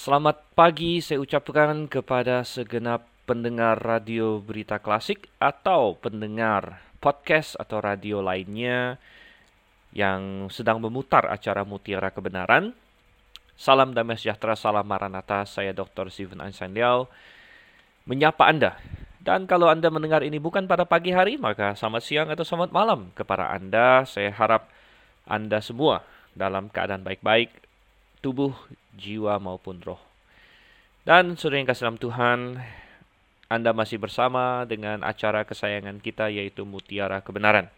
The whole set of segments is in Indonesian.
Selamat pagi saya ucapkan kepada segenap pendengar radio berita klasik atau pendengar podcast atau radio lainnya yang sedang memutar acara Mutiara Kebenaran. Salam damai sejahtera, salam maranatha. Saya Dr. Steven Einstein Liao menyapa Anda. Dan kalau Anda mendengar ini bukan pada pagi hari, maka selamat siang atau selamat malam kepada Anda. Saya harap Anda semua dalam keadaan baik-baik, tubuh, jiwa maupun roh. Dan saudara yang kasih dalam Tuhan, Anda masih bersama dengan acara kesayangan kita yaitu Mutiara Kebenaran.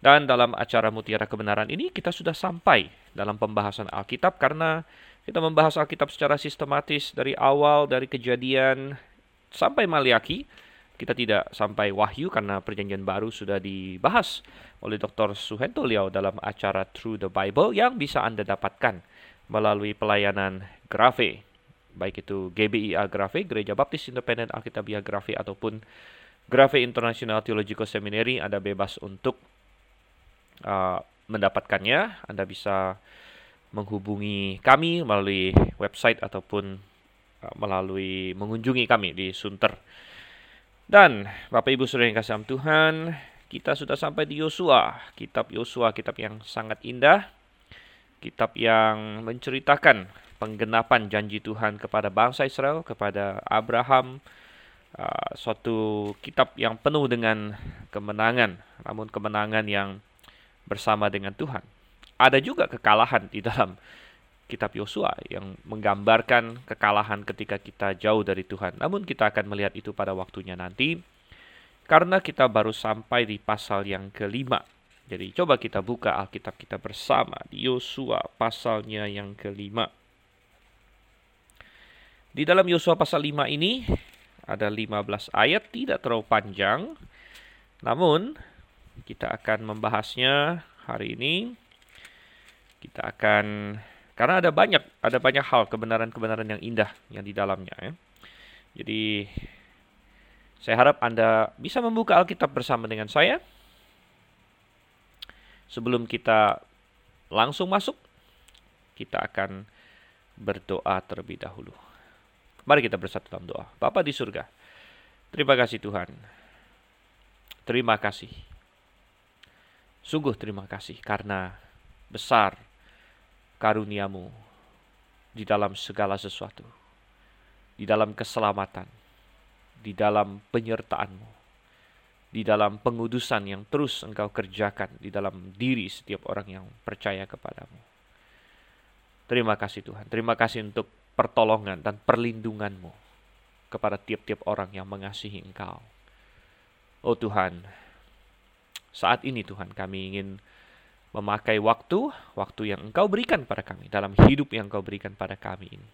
Dan dalam acara Mutiara Kebenaran ini kita sudah sampai dalam pembahasan Alkitab karena kita membahas Alkitab secara sistematis dari awal dari kejadian sampai Maliaki. Kita tidak sampai Wahyu karena perjanjian baru sudah dibahas oleh Dr. Suhento Liao dalam acara Through the Bible yang bisa Anda dapatkan melalui pelayanan Grafe, baik itu GBIA Grafe, Gereja Baptis Independen Alkitabiah Grafe ataupun Grafe International Theological Seminary, Anda bebas untuk uh, mendapatkannya. Anda bisa menghubungi kami melalui website ataupun uh, melalui mengunjungi kami di Sunter. Dan Bapak Ibu Saudara yang kasih Tuhan, kita sudah sampai di Yosua, kitab Yosua, kitab yang sangat indah, kitab yang menceritakan penggenapan janji Tuhan kepada bangsa Israel, kepada Abraham, uh, suatu kitab yang penuh dengan kemenangan, namun kemenangan yang bersama dengan Tuhan. Ada juga kekalahan di dalam kitab Yosua yang menggambarkan kekalahan ketika kita jauh dari Tuhan. Namun kita akan melihat itu pada waktunya nanti karena kita baru sampai di pasal yang kelima. Jadi coba kita buka Alkitab kita bersama di Yosua pasalnya yang kelima. Di dalam Yosua pasal 5 ini ada 15 ayat tidak terlalu panjang. Namun kita akan membahasnya hari ini. Kita akan karena ada banyak ada banyak hal kebenaran-kebenaran yang indah yang di dalamnya ya. Jadi saya harap Anda bisa membuka Alkitab bersama dengan saya. Sebelum kita langsung masuk, kita akan berdoa terlebih dahulu. Mari kita bersatu dalam doa. Bapa di surga, terima kasih Tuhan. Terima kasih. Sungguh terima kasih karena besar karuniamu di dalam segala sesuatu, di dalam keselamatan, di dalam penyertaanmu, di dalam pengudusan yang terus engkau kerjakan di dalam diri setiap orang yang percaya kepadamu. Terima kasih Tuhan, terima kasih untuk pertolongan dan perlindunganmu kepada tiap-tiap orang yang mengasihi engkau. Oh Tuhan, saat ini Tuhan kami ingin memakai waktu, waktu yang Engkau berikan pada kami, dalam hidup yang Engkau berikan pada kami ini.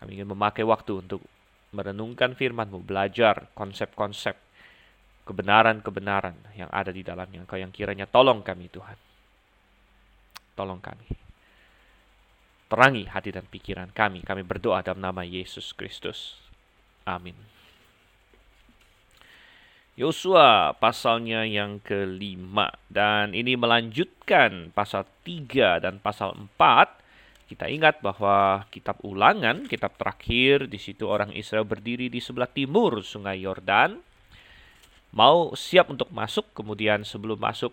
Kami ingin memakai waktu untuk merenungkan firman-Mu, belajar konsep-konsep kebenaran-kebenaran yang ada di dalamnya. Engkau yang kiranya tolong kami Tuhan. Tolong kami. Terangi hati dan pikiran kami. Kami berdoa dalam nama Yesus Kristus. Amin. Yosua pasalnya yang kelima dan ini melanjutkan pasal 3 dan pasal 4 kita ingat bahwa kitab ulangan, kitab terakhir di situ orang Israel berdiri di sebelah timur sungai Yordan mau siap untuk masuk kemudian sebelum masuk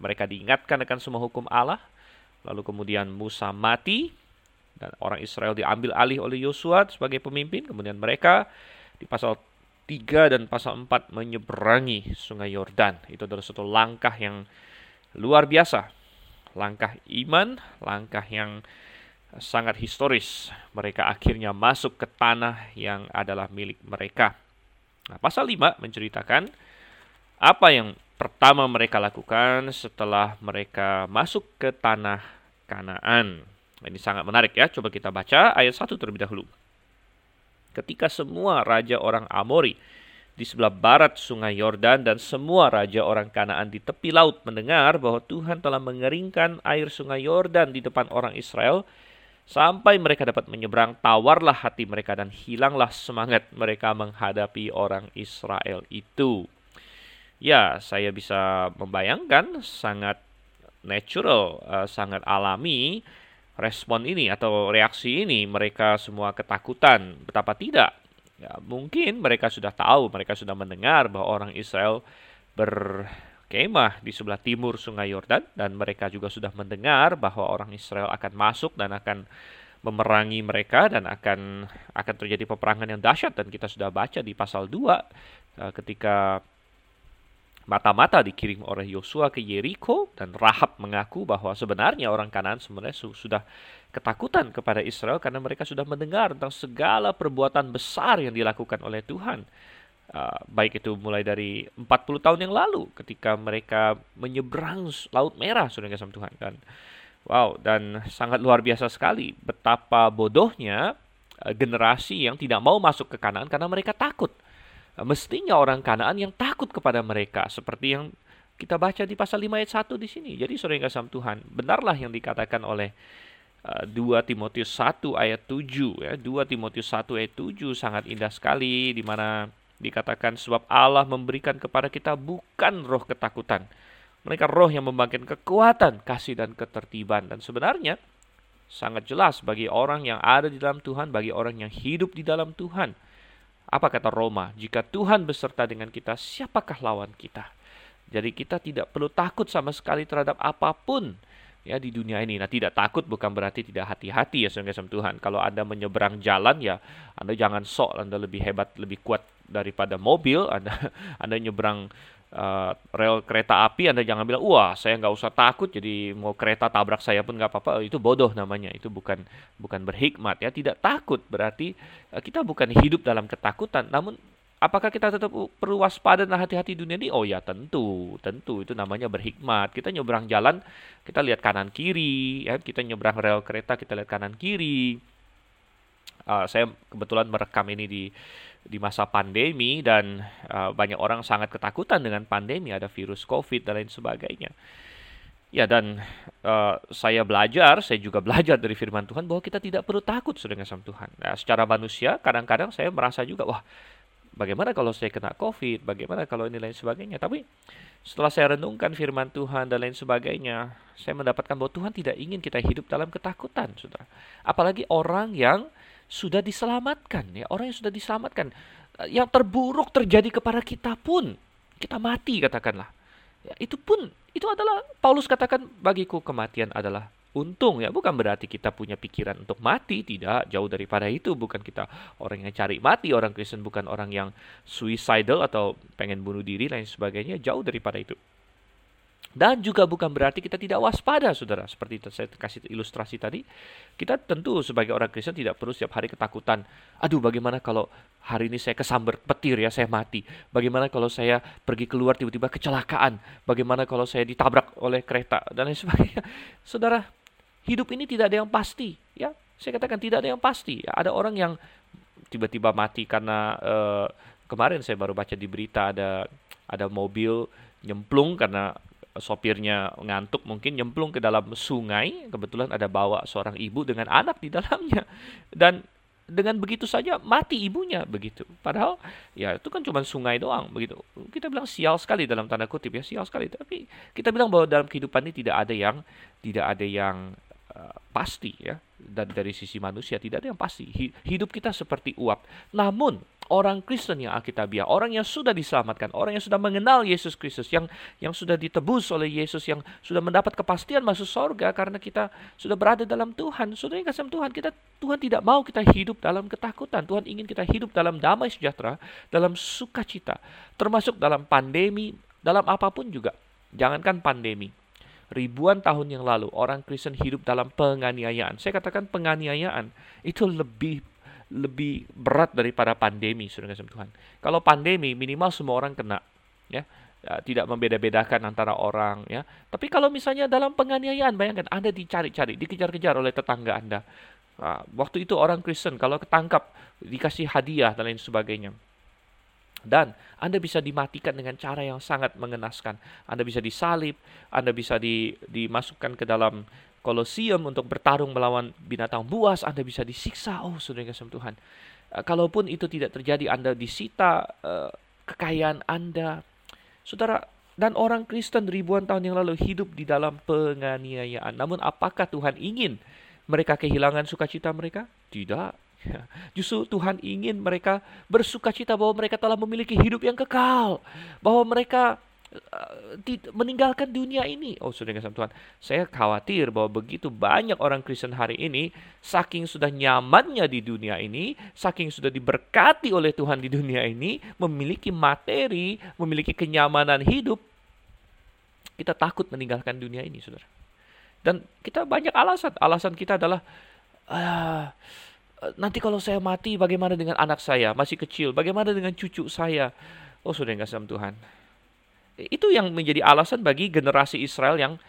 mereka diingatkan akan semua hukum Allah lalu kemudian Musa mati dan orang Israel diambil alih oleh Yosua sebagai pemimpin kemudian mereka di pasal 3 dan pasal 4 menyeberangi sungai Yordan. Itu adalah satu langkah yang luar biasa. Langkah iman, langkah yang sangat historis. Mereka akhirnya masuk ke tanah yang adalah milik mereka. Nah, pasal 5 menceritakan apa yang pertama mereka lakukan setelah mereka masuk ke tanah Kanaan. Ini sangat menarik ya. Coba kita baca ayat 1 terlebih dahulu ketika semua raja orang Amori di sebelah barat sungai Yordan dan semua raja orang Kanaan di tepi laut mendengar bahwa Tuhan telah mengeringkan air sungai Yordan di depan orang Israel sampai mereka dapat menyeberang tawarlah hati mereka dan hilanglah semangat mereka menghadapi orang Israel itu. Ya, saya bisa membayangkan sangat natural, uh, sangat alami respon ini atau reaksi ini mereka semua ketakutan. Betapa tidak? Ya, mungkin mereka sudah tahu, mereka sudah mendengar bahwa orang Israel berkemah di sebelah timur Sungai Yordan dan mereka juga sudah mendengar bahwa orang Israel akan masuk dan akan memerangi mereka dan akan akan terjadi peperangan yang dahsyat dan kita sudah baca di pasal 2 eh, ketika mata-mata dikirim oleh Yosua ke Yeriko dan Rahab mengaku bahwa sebenarnya orang Kanan sebenarnya sudah ketakutan kepada Israel karena mereka sudah mendengar tentang segala perbuatan besar yang dilakukan oleh Tuhan. Uh, baik itu mulai dari 40 tahun yang lalu ketika mereka menyeberang Laut Merah sudah sama Tuhan dan wow dan sangat luar biasa sekali betapa bodohnya uh, generasi yang tidak mau masuk ke Kanaan karena mereka takut mestinya orang Kanaan yang takut kepada mereka seperti yang kita baca di pasal 5 ayat 1 di sini. Jadi saudara yang kasih Tuhan, benarlah yang dikatakan oleh uh, 2 Timotius 1 ayat 7 ya. 2 Timotius 1 ayat 7 sangat indah sekali di mana dikatakan sebab Allah memberikan kepada kita bukan roh ketakutan. Mereka roh yang membangkitkan kekuatan, kasih dan ketertiban dan sebenarnya sangat jelas bagi orang yang ada di dalam Tuhan, bagi orang yang hidup di dalam Tuhan apa kata Roma? Jika Tuhan beserta dengan kita, siapakah lawan kita? Jadi kita tidak perlu takut sama sekali terhadap apa pun ya di dunia ini. Nah, tidak takut bukan berarti tidak hati-hati ya sama Tuhan. Kalau Anda menyeberang jalan ya Anda jangan sok Anda lebih hebat, lebih kuat daripada mobil. Anda Anda nyeberang uh, rel kereta api Anda jangan bilang wah saya nggak usah takut jadi mau kereta tabrak saya pun nggak apa-apa itu bodoh namanya itu bukan bukan berhikmat ya tidak takut berarti uh, kita bukan hidup dalam ketakutan namun apakah kita tetap perlu waspada dan hati-hati dunia ini? Oh ya tentu, tentu itu namanya berhikmat. Kita nyebrang jalan, kita lihat kanan kiri, ya kita nyebrang rel kereta, kita lihat kanan kiri. Uh, saya kebetulan merekam ini di di masa pandemi dan uh, banyak orang sangat ketakutan dengan pandemi ada virus covid dan lain sebagainya. Ya dan uh, saya belajar saya juga belajar dari firman Tuhan bahwa kita tidak perlu takut sudah sama Tuhan. Nah, secara manusia kadang-kadang saya merasa juga wah bagaimana kalau saya kena covid? Bagaimana kalau ini lain sebagainya? Tapi setelah saya renungkan firman Tuhan dan lain sebagainya saya mendapatkan bahwa Tuhan tidak ingin kita hidup dalam ketakutan saudara. Apalagi orang yang sudah diselamatkan ya orang yang sudah diselamatkan. Eh, yang terburuk terjadi kepada kita pun kita mati katakanlah. Ya, itu pun itu adalah Paulus katakan bagiku kematian adalah untung. Ya bukan berarti kita punya pikiran untuk mati tidak jauh daripada itu. Bukan kita orang yang cari mati orang Kristen bukan orang yang suicidal atau pengen bunuh diri lain sebagainya jauh daripada itu dan juga bukan berarti kita tidak waspada, saudara. Seperti saya kasih ilustrasi tadi, kita tentu sebagai orang Kristen tidak perlu setiap hari ketakutan. Aduh, bagaimana kalau hari ini saya kesambar petir ya, saya mati. Bagaimana kalau saya pergi keluar tiba-tiba kecelakaan. Bagaimana kalau saya ditabrak oleh kereta dan lain sebagainya. Saudara, hidup ini tidak ada yang pasti. Ya, saya katakan tidak ada yang pasti. Ya, ada orang yang tiba-tiba mati karena uh, kemarin saya baru baca di berita ada ada mobil nyemplung karena sopirnya ngantuk mungkin nyemplung ke dalam sungai. Kebetulan ada bawa seorang ibu dengan anak di dalamnya. Dan dengan begitu saja mati ibunya begitu. Padahal ya itu kan cuma sungai doang begitu. Kita bilang sial sekali dalam tanda kutip ya sial sekali. Tapi kita bilang bahwa dalam kehidupan ini tidak ada yang tidak ada yang uh, pasti ya dan dari sisi manusia tidak ada yang pasti hidup kita seperti uap namun orang Kristen yang Alkitabiah, orang yang sudah diselamatkan, orang yang sudah mengenal Yesus Kristus, yang yang sudah ditebus oleh Yesus, yang sudah mendapat kepastian masuk sorga karena kita sudah berada dalam Tuhan. Sudah yang kasih Tuhan, kita Tuhan tidak mau kita hidup dalam ketakutan. Tuhan ingin kita hidup dalam damai sejahtera, dalam sukacita, termasuk dalam pandemi, dalam apa pun juga. Jangankan pandemi. Ribuan tahun yang lalu orang Kristen hidup dalam penganiayaan. Saya katakan penganiayaan itu lebih lebih berat daripada pandemi, sudah kasih Tuhan. Kalau pandemi minimal semua orang kena, ya, ya tidak membeda-bedakan antara orang, ya. Tapi kalau misalnya dalam penganiayaan, bayangkan Anda dicari-cari, dikejar-kejar oleh tetangga Anda. Nah, waktu itu orang Kristen kalau ketangkap dikasih hadiah dan lain sebagainya. Dan Anda bisa dimatikan dengan cara yang sangat mengenaskan. Anda bisa disalib, Anda bisa di, dimasukkan ke dalam kolosium untuk bertarung melawan binatang buas, Anda bisa disiksa. Oh, saudara kasih Tuhan. Uh, kalaupun itu tidak terjadi, Anda disita uh, kekayaan Anda. Saudara, dan orang Kristen ribuan tahun yang lalu hidup di dalam penganiayaan. Namun apakah Tuhan ingin mereka kehilangan sukacita mereka? Tidak. Justru Tuhan ingin mereka bersukacita bahwa mereka telah memiliki hidup yang kekal, bahwa mereka uh, meninggalkan dunia ini. Oh, sudah kasih Tuhan. Saya khawatir bahwa begitu banyak orang Kristen hari ini, saking sudah nyamannya di dunia ini, saking sudah diberkati oleh Tuhan di dunia ini, memiliki materi, memiliki kenyamanan hidup, kita takut meninggalkan dunia ini, saudara. Dan kita banyak alasan. Alasan kita adalah uh, nanti kalau saya mati bagaimana dengan anak saya masih kecil? Bagaimana dengan cucu saya? Oh sudah nggak sama Tuhan. Itu yang menjadi alasan bagi generasi Israel yang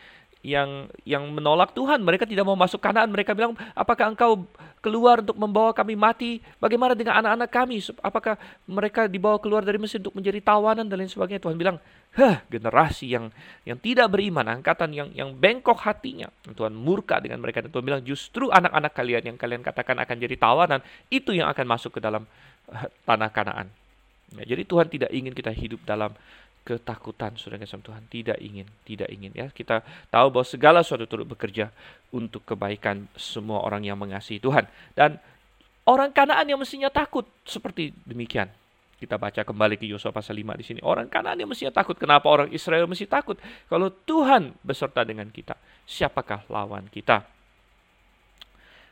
yang yang menolak Tuhan. Mereka tidak mau masuk Kanaan. Mereka bilang, apakah engkau keluar untuk membawa kami mati? Bagaimana dengan anak-anak kami? Apakah mereka dibawa keluar dari Mesir untuk menjadi tawanan dan lain sebagainya? Tuhan bilang, hah generasi yang yang tidak beriman, angkatan yang yang bengkok hatinya. Tuhan murka dengan mereka dan Tuhan bilang justru anak-anak kalian yang kalian katakan akan jadi tawanan itu yang akan masuk ke dalam uh, tanah Kanaan. Ya, jadi Tuhan tidak ingin kita hidup dalam ketakutan saudara kasih Tuhan tidak ingin tidak ingin ya kita tahu bahwa segala sesuatu turut bekerja untuk kebaikan semua orang yang mengasihi Tuhan dan orang Kanaan yang mestinya takut seperti demikian kita baca kembali ke Yosua pasal 5 di sini. Orang Kanaan yang mestinya takut. Kenapa orang Israel mesti takut? Kalau Tuhan beserta dengan kita, siapakah lawan kita?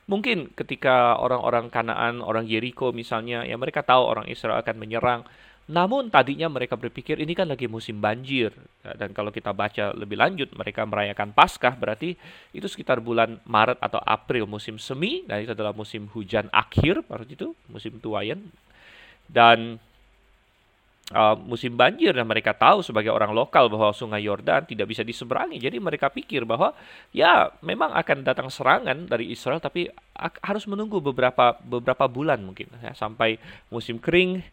Mungkin ketika orang-orang Kanaan, orang Yeriko misalnya, ya mereka tahu orang Israel akan menyerang, namun tadinya mereka berpikir ini kan lagi musim banjir. Ya, dan kalau kita baca lebih lanjut mereka merayakan Paskah berarti itu sekitar bulan Maret atau April musim semi. Dan itu adalah musim hujan akhir pada itu musim tuayan. Dan uh, musim banjir dan mereka tahu sebagai orang lokal bahwa Sungai Yordan tidak bisa diseberangi. Jadi mereka pikir bahwa ya memang akan datang serangan dari Israel tapi harus menunggu beberapa beberapa bulan mungkin. Ya, sampai musim kering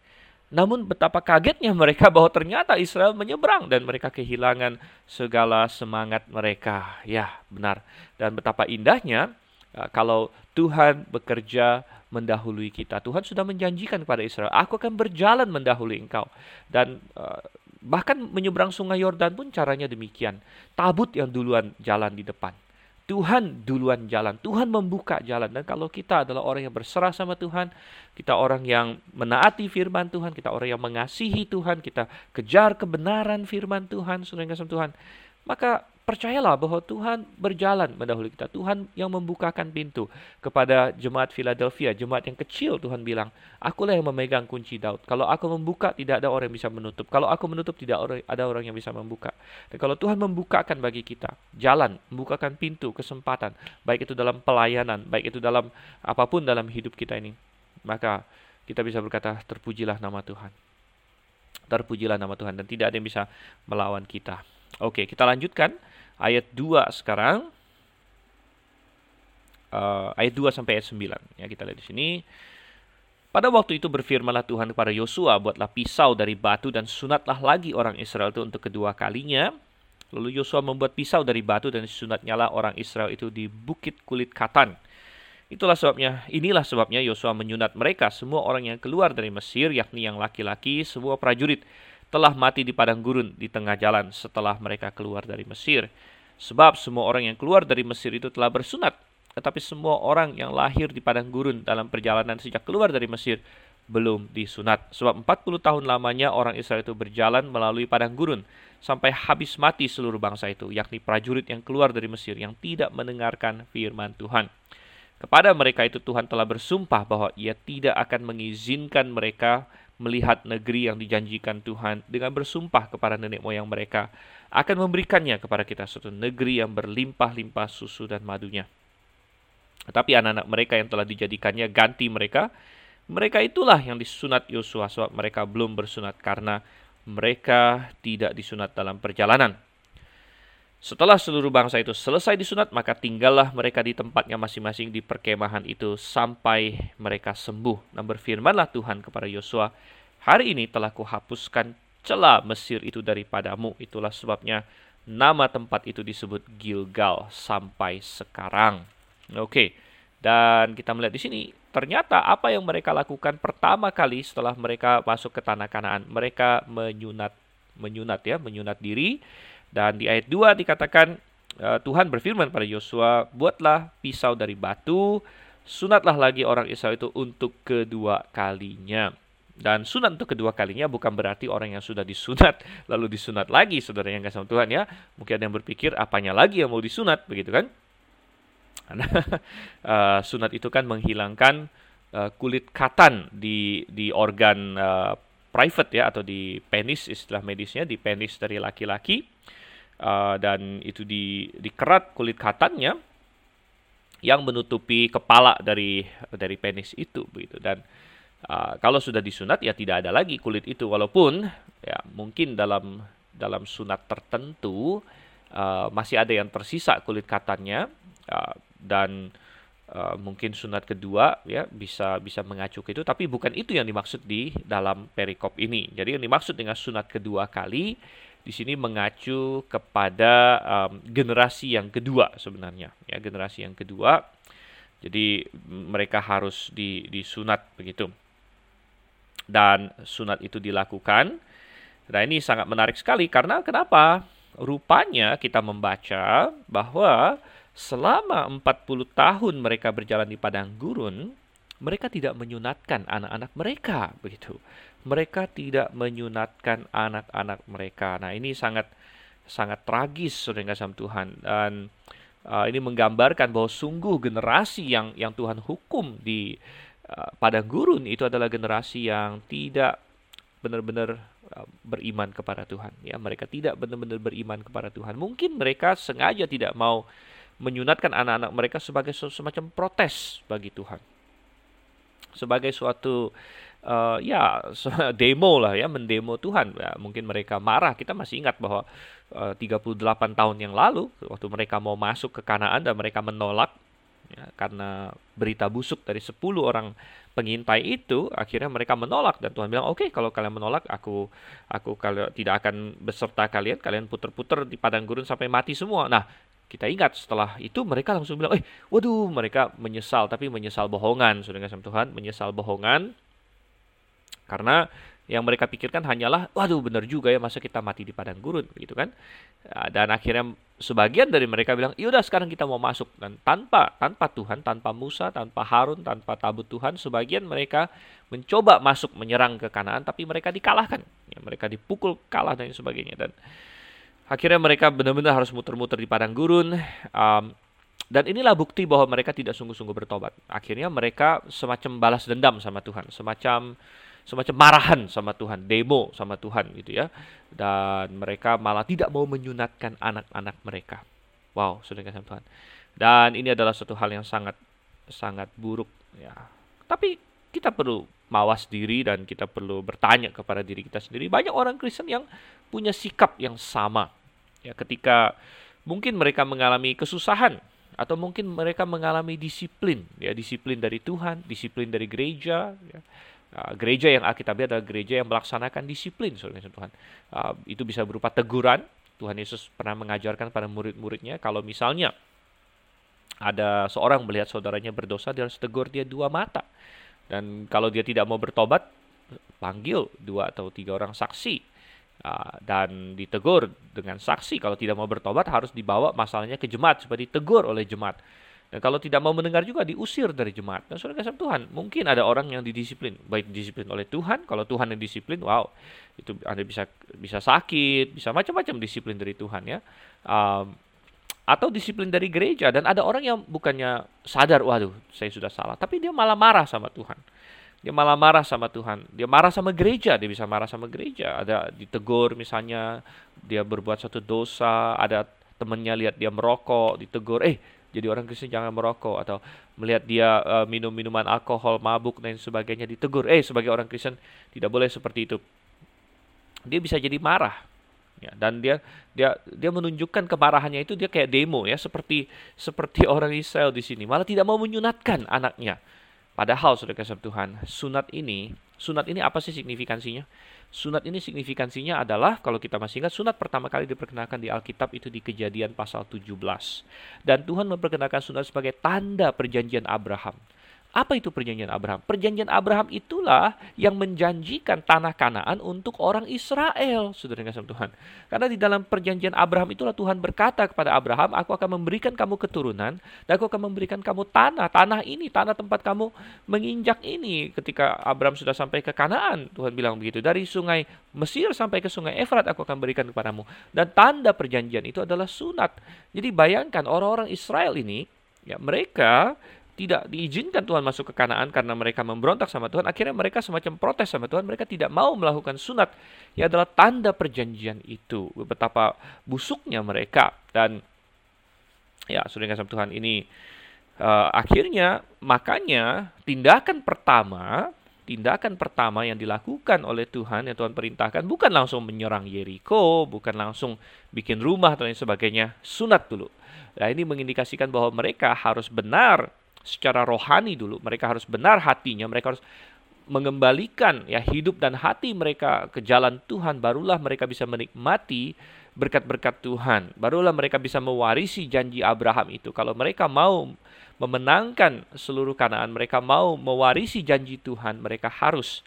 namun betapa kagetnya mereka bahwa ternyata Israel menyeberang dan mereka kehilangan segala semangat mereka. Ya, benar. Dan betapa indahnya uh, kalau Tuhan bekerja mendahului kita. Tuhan sudah menjanjikan kepada Israel, aku akan berjalan mendahului engkau. Dan uh, bahkan menyeberang sungai Yordan pun caranya demikian. Tabut yang duluan jalan di depan. Tuhan duluan jalan, Tuhan membuka jalan. Dan kalau kita adalah orang yang berserah sama Tuhan, kita orang yang menaati firman Tuhan, kita orang yang mengasihi Tuhan, kita kejar kebenaran firman Tuhan, saudara Tuhan, maka percayalah bahwa Tuhan berjalan mendahului kita. Tuhan yang membukakan pintu kepada jemaat Philadelphia, jemaat yang kecil Tuhan bilang, akulah yang memegang kunci Daud. Kalau aku membuka, tidak ada orang yang bisa menutup. Kalau aku menutup, tidak ada orang yang bisa membuka. Dan kalau Tuhan membukakan bagi kita jalan, membukakan pintu, kesempatan, baik itu dalam pelayanan, baik itu dalam apa pun dalam hidup kita ini, maka kita bisa berkata, terpujilah nama Tuhan. Terpujilah nama Tuhan dan tidak ada yang bisa melawan kita. Oke, kita lanjutkan ayat 2 sekarang. Uh, ayat 2 sampai ayat 9. Ya, kita lihat di sini. Pada waktu itu berfirmanlah Tuhan kepada Yosua, buatlah pisau dari batu dan sunatlah lagi orang Israel itu untuk kedua kalinya. Lalu Yosua membuat pisau dari batu dan sunatnya lah orang Israel itu di bukit kulit katan. Itulah sebabnya, inilah sebabnya Yosua menyunat mereka, semua orang yang keluar dari Mesir, yakni yang laki-laki, semua prajurit telah mati di padang gurun di tengah jalan setelah mereka keluar dari Mesir. Sebab semua orang yang keluar dari Mesir itu telah bersunat, tetapi semua orang yang lahir di padang gurun dalam perjalanan sejak keluar dari Mesir belum disunat. Sebab 40 tahun lamanya orang Israel itu berjalan melalui padang gurun sampai habis mati seluruh bangsa itu, yakni prajurit yang keluar dari Mesir yang tidak mendengarkan firman Tuhan. Kepada mereka itu Tuhan telah bersumpah bahwa ia tidak akan mengizinkan mereka melihat negeri yang dijanjikan Tuhan dengan bersumpah kepada nenek moyang mereka akan memberikannya kepada kita suatu negeri yang berlimpah-limpah susu dan madunya. Tetapi anak-anak mereka yang telah dijadikannya ganti mereka, mereka itulah yang disunat Yosua sebab mereka belum bersunat karena mereka tidak disunat dalam perjalanan. Setelah seluruh bangsa itu selesai disunat, maka tinggallah mereka di tempatnya masing-masing di perkemahan itu sampai mereka sembuh. Dan berfirmanlah Tuhan kepada Yosua, hari ini telah kuhapuskan celah Mesir itu daripadamu. Itulah sebabnya nama tempat itu disebut Gilgal sampai sekarang. Oke, dan kita melihat di sini, ternyata apa yang mereka lakukan pertama kali setelah mereka masuk ke tanah Kanaan, mereka menyunat, menyunat ya, menyunat diri dan di ayat 2 dikatakan uh, Tuhan berfirman pada Yosua, "Buatlah pisau dari batu, sunatlah lagi orang Israel itu untuk kedua kalinya." Dan sunat untuk kedua kalinya bukan berarti orang yang sudah disunat lalu disunat lagi, saudara yang kasih Tuhan ya. Mungkin ada yang berpikir apanya lagi yang mau disunat, begitu kan? Karena uh, sunat itu kan menghilangkan uh, kulit katan di di organ uh, private ya atau di penis istilah medisnya di penis dari laki-laki uh, dan itu di dikerat kulit katannya yang menutupi kepala dari dari penis itu begitu. Dan uh, kalau sudah disunat ya tidak ada lagi kulit itu. Walaupun ya mungkin dalam dalam sunat tertentu uh, masih ada yang tersisa kulit katannya uh, dan uh, mungkin sunat kedua ya bisa bisa mengacu ke itu. Tapi bukan itu yang dimaksud di dalam perikop ini. Jadi yang dimaksud dengan sunat kedua kali di sini mengacu kepada um, generasi yang kedua sebenarnya ya generasi yang kedua. Jadi mereka harus di, disunat begitu. Dan sunat itu dilakukan. Nah ini sangat menarik sekali karena kenapa? Rupanya kita membaca bahwa Selama 40 tahun mereka berjalan di padang gurun, mereka tidak menyunatkan anak-anak mereka, begitu. Mereka tidak menyunatkan anak-anak mereka. Nah, ini sangat sangat tragis saudara kasih Tuhan dan uh, ini menggambarkan bahwa sungguh generasi yang yang Tuhan hukum di uh, padang gurun itu adalah generasi yang tidak benar-benar uh, beriman kepada Tuhan ya mereka tidak benar-benar beriman kepada Tuhan mungkin mereka sengaja tidak mau menyunatkan anak-anak mereka sebagai semacam protes bagi Tuhan. Sebagai suatu uh, ya demo lah ya, mendemo Tuhan. Ya, mungkin mereka marah. Kita masih ingat bahwa eh, uh, 38 tahun yang lalu waktu mereka mau masuk ke Kanaan dan mereka menolak ya, karena berita busuk dari 10 orang pengintai itu akhirnya mereka menolak. Dan Tuhan bilang oke okay, kalau kalian menolak aku aku kalau tidak akan beserta kalian. Kalian puter-puter di padang gurun sampai mati semua. Nah kita ingat setelah itu mereka langsung bilang, eh, waduh, mereka menyesal, tapi menyesal bohongan, sudah sama Tuhan, menyesal bohongan, karena yang mereka pikirkan hanyalah, waduh, benar juga ya, masa kita mati di padang gurun, gitu kan? Ya, dan akhirnya sebagian dari mereka bilang, yaudah sekarang kita mau masuk dan tanpa tanpa Tuhan, tanpa Musa, tanpa Harun, tanpa tabut Tuhan, sebagian mereka mencoba masuk menyerang ke Kanaan, tapi mereka dikalahkan, ya, mereka dipukul kalah dan sebagainya dan Akhirnya mereka benar-benar harus muter-muter di padang gurun. Um, dan inilah bukti bahwa mereka tidak sungguh-sungguh bertobat. Akhirnya mereka semacam balas dendam sama Tuhan, semacam semacam marahan sama Tuhan, demo sama Tuhan gitu ya. Dan mereka malah tidak mau menyunatkan anak-anak mereka. Wow, sudah kasih Tuhan. Dan ini adalah suatu hal yang sangat sangat buruk ya. Tapi kita perlu mawas diri dan kita perlu bertanya kepada diri kita sendiri. Banyak orang Kristen yang punya sikap yang sama. Ya, ketika mungkin mereka mengalami kesusahan atau mungkin mereka mengalami disiplin, ya disiplin dari Tuhan, disiplin dari gereja. Ya. Uh, gereja yang Alkitab adalah gereja yang melaksanakan disiplin, saudara Tuhan. Uh, itu bisa berupa teguran. Tuhan Yesus pernah mengajarkan pada murid-muridnya kalau misalnya ada seorang melihat saudaranya berdosa, dia harus tegur dia dua mata. Dan kalau dia tidak mau bertobat, panggil dua atau tiga orang saksi uh, dan ditegur dengan saksi. Kalau tidak mau bertobat, harus dibawa masalahnya ke jemaat supaya ditegur oleh jemaat. Dan kalau tidak mau mendengar juga diusir dari jemaat. Dan saudara kasih Tuhan, mungkin ada orang yang didisiplin, baik disiplin oleh Tuhan. Kalau Tuhan yang disiplin, wow, itu anda bisa bisa sakit, bisa macam-macam disiplin dari Tuhan ya. Um, atau disiplin dari gereja dan ada orang yang bukannya sadar waduh saya sudah salah tapi dia malah marah sama Tuhan dia malah marah sama Tuhan dia marah sama gereja dia bisa marah sama gereja ada ditegur misalnya dia berbuat satu dosa ada temennya lihat dia merokok ditegur eh jadi orang Kristen jangan merokok atau melihat dia uh, minum minuman alkohol mabuk dan sebagainya ditegur. Eh sebagai orang Kristen tidak boleh seperti itu. Dia bisa jadi marah. Ya, dan dia dia dia menunjukkan kemarahannya itu dia kayak demo ya. Seperti seperti orang Israel di sini. Malah tidak mau menyunatkan anaknya. Padahal sudah kasih Tuhan, sunat ini, sunat ini apa sih signifikansinya? Sunat ini signifikansinya adalah kalau kita masih ingat sunat pertama kali diperkenalkan di Alkitab itu di Kejadian pasal 17. Dan Tuhan memperkenalkan sunat sebagai tanda perjanjian Abraham. Apa itu perjanjian Abraham? Perjanjian Abraham itulah yang menjanjikan tanah Kanaan untuk orang Israel, saudara kasih Tuhan. Karena di dalam perjanjian Abraham itulah Tuhan berkata kepada Abraham, aku akan memberikan kamu keturunan, dan aku akan memberikan kamu tanah. Tanah ini, tanah tempat kamu menginjak ini. Ketika Abraham sudah sampai ke Kanaan, Tuhan bilang begitu. Dari sungai Mesir sampai ke sungai Efrat aku akan berikan kepadamu. Dan tanda perjanjian itu adalah sunat. Jadi bayangkan orang-orang Israel ini, ya mereka tidak diizinkan Tuhan masuk ke Kanaan karena mereka memberontak sama Tuhan. Akhirnya mereka semacam protes sama Tuhan. Mereka tidak mau melakukan sunat. Ya adalah tanda perjanjian itu. Betapa busuknya mereka. Dan ya sudah sama Tuhan ini uh, akhirnya makanya tindakan pertama tindakan pertama yang dilakukan oleh Tuhan yang Tuhan perintahkan bukan langsung menyerang Yeriko, bukan langsung bikin rumah dan lain sebagainya, sunat dulu. Nah, ini mengindikasikan bahwa mereka harus benar secara rohani dulu. Mereka harus benar hatinya, mereka harus mengembalikan ya hidup dan hati mereka ke jalan Tuhan. Barulah mereka bisa menikmati berkat-berkat Tuhan. Barulah mereka bisa mewarisi janji Abraham itu. Kalau mereka mau memenangkan seluruh Kanaan mereka mau mewarisi janji Tuhan mereka harus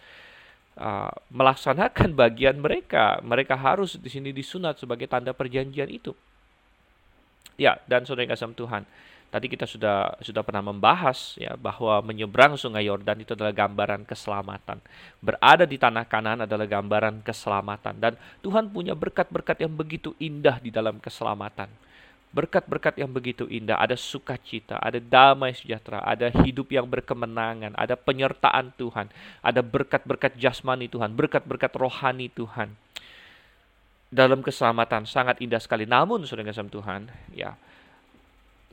uh, melaksanakan bagian mereka. Mereka harus di sini disunat sebagai tanda perjanjian itu. Ya dan saudara kasih Tuhan Tadi kita sudah sudah pernah membahas ya bahwa menyeberang Sungai Yordan itu adalah gambaran keselamatan. Berada di tanah kanan adalah gambaran keselamatan dan Tuhan punya berkat-berkat yang begitu indah di dalam keselamatan. Berkat-berkat yang begitu indah, ada sukacita, ada damai sejahtera, ada hidup yang berkemenangan, ada penyertaan Tuhan, ada berkat-berkat jasmani Tuhan, berkat-berkat rohani Tuhan. Dalam keselamatan sangat indah sekali. Namun, saudara Tuhan, ya,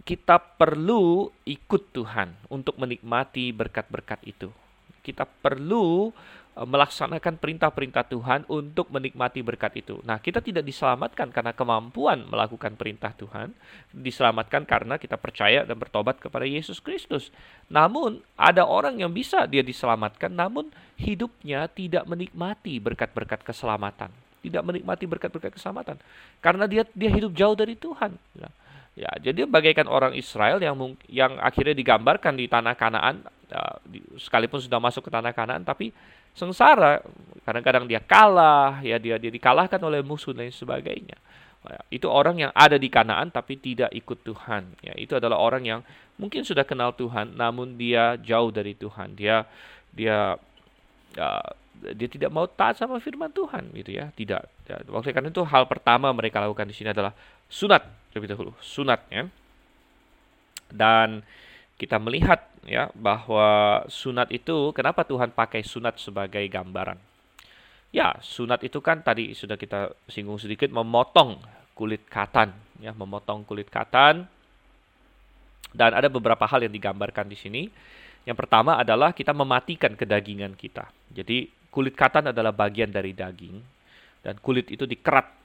kita perlu ikut Tuhan untuk menikmati berkat-berkat itu. Kita perlu e, melaksanakan perintah-perintah Tuhan untuk menikmati berkat itu. Nah, kita tidak diselamatkan karena kemampuan melakukan perintah Tuhan, diselamatkan karena kita percaya dan bertobat kepada Yesus Kristus. Namun, ada orang yang bisa dia diselamatkan namun hidupnya tidak menikmati berkat-berkat keselamatan, tidak menikmati berkat-berkat keselamatan karena dia dia hidup jauh dari Tuhan. Nah, Ya, jadi bagaikan orang Israel yang yang akhirnya digambarkan di tanah Kanaan, uh, sekalipun sudah masuk ke tanah Kanaan, tapi sengsara. Kadang-kadang dia kalah, ya dia dia dikalahkan oleh musuh dan sebagainya. Ya, itu orang yang ada di Kanaan tapi tidak ikut Tuhan. Ya, itu adalah orang yang mungkin sudah kenal Tuhan, namun dia jauh dari Tuhan. Dia dia ya, dia tidak mau taat sama firman Tuhan, gitu ya. Tidak. Ya, waktu karena itu hal pertama mereka lakukan di sini adalah sunat terlebih dahulu sunatnya dan kita melihat ya bahwa sunat itu kenapa Tuhan pakai sunat sebagai gambaran? Ya sunat itu kan tadi sudah kita singgung sedikit memotong kulit katan ya memotong kulit katan. Dan ada beberapa hal yang digambarkan di sini. Yang pertama adalah kita mematikan kedagingan kita. Jadi kulit katan adalah bagian dari daging dan kulit itu dikerat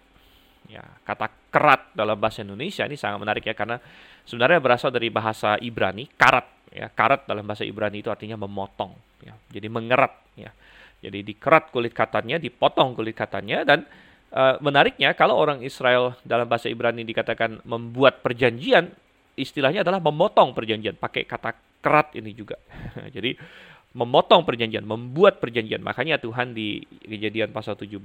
Ya, kata kerat dalam bahasa Indonesia ini sangat menarik ya karena sebenarnya berasal dari bahasa Ibrani, karat ya. Karat dalam bahasa Ibrani itu artinya memotong ya. Jadi mengerat ya. Jadi dikerat kulit katanya, dipotong kulit katanya dan uh, menariknya kalau orang Israel dalam bahasa Ibrani dikatakan membuat perjanjian, istilahnya adalah memotong perjanjian pakai kata kerat ini juga. Jadi memotong perjanjian, membuat perjanjian. Makanya Tuhan di kejadian pasal 17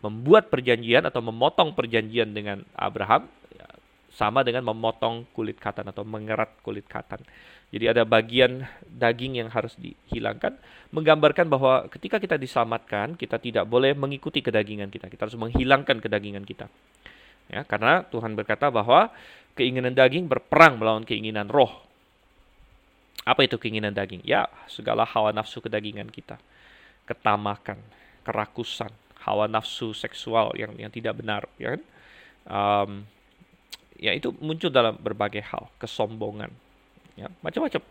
membuat perjanjian atau memotong perjanjian dengan Abraham sama dengan memotong kulit katan atau mengerat kulit katan. Jadi ada bagian daging yang harus dihilangkan, menggambarkan bahwa ketika kita diselamatkan, kita tidak boleh mengikuti kedagingan kita. Kita harus menghilangkan kedagingan kita. Ya, karena Tuhan berkata bahwa keinginan daging berperang melawan keinginan roh. Apa itu keinginan daging? Ya, segala hawa nafsu kedagingan kita. Ketamakan, kerakusan, hawa nafsu seksual yang yang tidak benar, ya kan? Um, ya itu muncul dalam berbagai hal, kesombongan, ya macam-macam.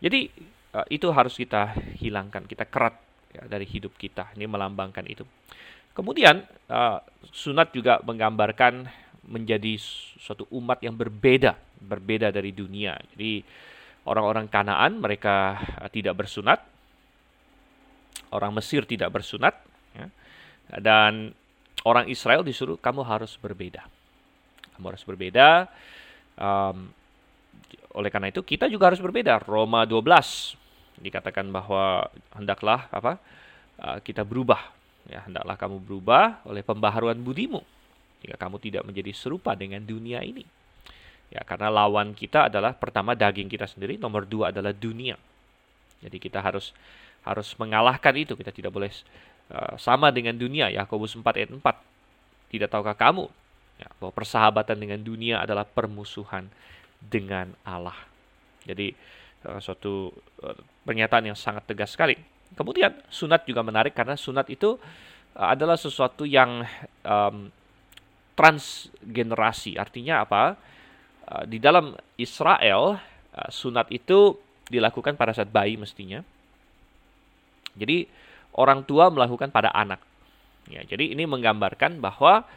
Jadi uh, itu harus kita hilangkan, kita kerat ya, dari hidup kita. Ini melambangkan itu. Kemudian uh, sunat juga menggambarkan menjadi suatu umat yang berbeda, berbeda dari dunia. Jadi orang-orang Kanaan mereka eh, tidak bersunat, orang Mesir tidak bersunat, ya. dan orang Israel disuruh kamu harus berbeda, kamu harus berbeda. Um, oleh karena itu kita juga harus berbeda. Roma 12 dikatakan bahwa hendaklah apa uh, kita berubah ya hendaklah kamu berubah oleh pembaharuan budimu jika kamu tidak menjadi serupa dengan dunia ini ya karena lawan kita adalah pertama daging kita sendiri nomor dua adalah dunia jadi kita harus harus mengalahkan itu kita tidak boleh uh, sama dengan dunia Yakobus 4 ayat 4 tidak tahukah kamu ya, bahwa persahabatan dengan dunia adalah permusuhan dengan Allah jadi uh, suatu uh, pernyataan yang sangat tegas sekali. Kemudian sunat juga menarik karena sunat itu uh, adalah sesuatu yang um, transgenerasi. Artinya apa? Uh, di dalam Israel uh, sunat itu dilakukan pada saat bayi mestinya. Jadi orang tua melakukan pada anak. Ya, jadi ini menggambarkan bahwa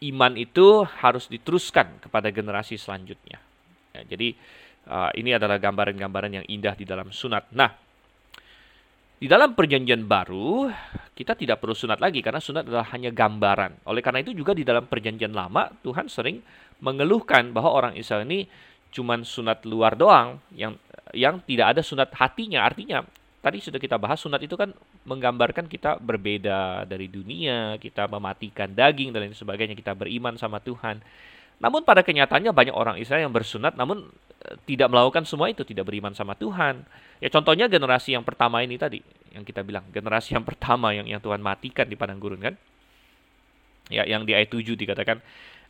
iman itu harus diteruskan kepada generasi selanjutnya. Ya, jadi Uh, ini adalah gambaran-gambaran yang indah di dalam sunat. Nah, di dalam perjanjian baru, kita tidak perlu sunat lagi karena sunat adalah hanya gambaran. Oleh karena itu juga di dalam perjanjian lama, Tuhan sering mengeluhkan bahwa orang Israel ini cuma sunat luar doang yang yang tidak ada sunat hatinya. Artinya, tadi sudah kita bahas sunat itu kan menggambarkan kita berbeda dari dunia, kita mematikan daging dan lain sebagainya, kita beriman sama Tuhan. Namun pada kenyataannya banyak orang Israel yang bersunat namun tidak melakukan semua itu, tidak beriman sama Tuhan. Ya contohnya generasi yang pertama ini tadi, yang kita bilang generasi yang pertama yang yang Tuhan matikan di padang gurun kan. Ya, yang di ayat 7 dikatakan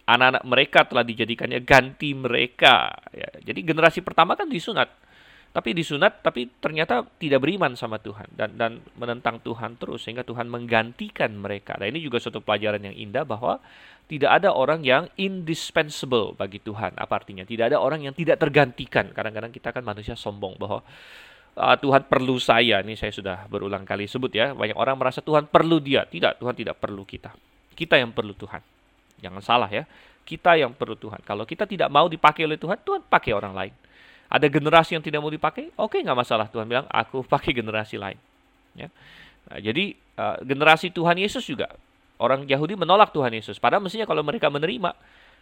anak-anak mereka telah dijadikannya ganti mereka. Ya, jadi generasi pertama kan disunat. Tapi disunat tapi ternyata tidak beriman sama Tuhan dan dan menentang Tuhan terus sehingga Tuhan menggantikan mereka. Nah, ini juga suatu pelajaran yang indah bahwa tidak ada orang yang indispensable bagi Tuhan. Apa artinya? Tidak ada orang yang tidak tergantikan. Kadang-kadang kita kan manusia sombong bahwa uh, Tuhan perlu saya. Ini saya sudah berulang kali sebut ya. Banyak orang merasa Tuhan perlu dia. Tidak, Tuhan tidak perlu kita. Kita yang perlu Tuhan. Jangan salah ya. Kita yang perlu Tuhan. Kalau kita tidak mau dipakai oleh Tuhan, Tuhan pakai orang lain. Ada generasi yang tidak mau dipakai, oke okay, nggak masalah. Tuhan bilang, aku pakai generasi lain. Ya. Nah, jadi uh, generasi Tuhan Yesus juga Orang Yahudi menolak Tuhan Yesus. Padahal mestinya kalau mereka menerima,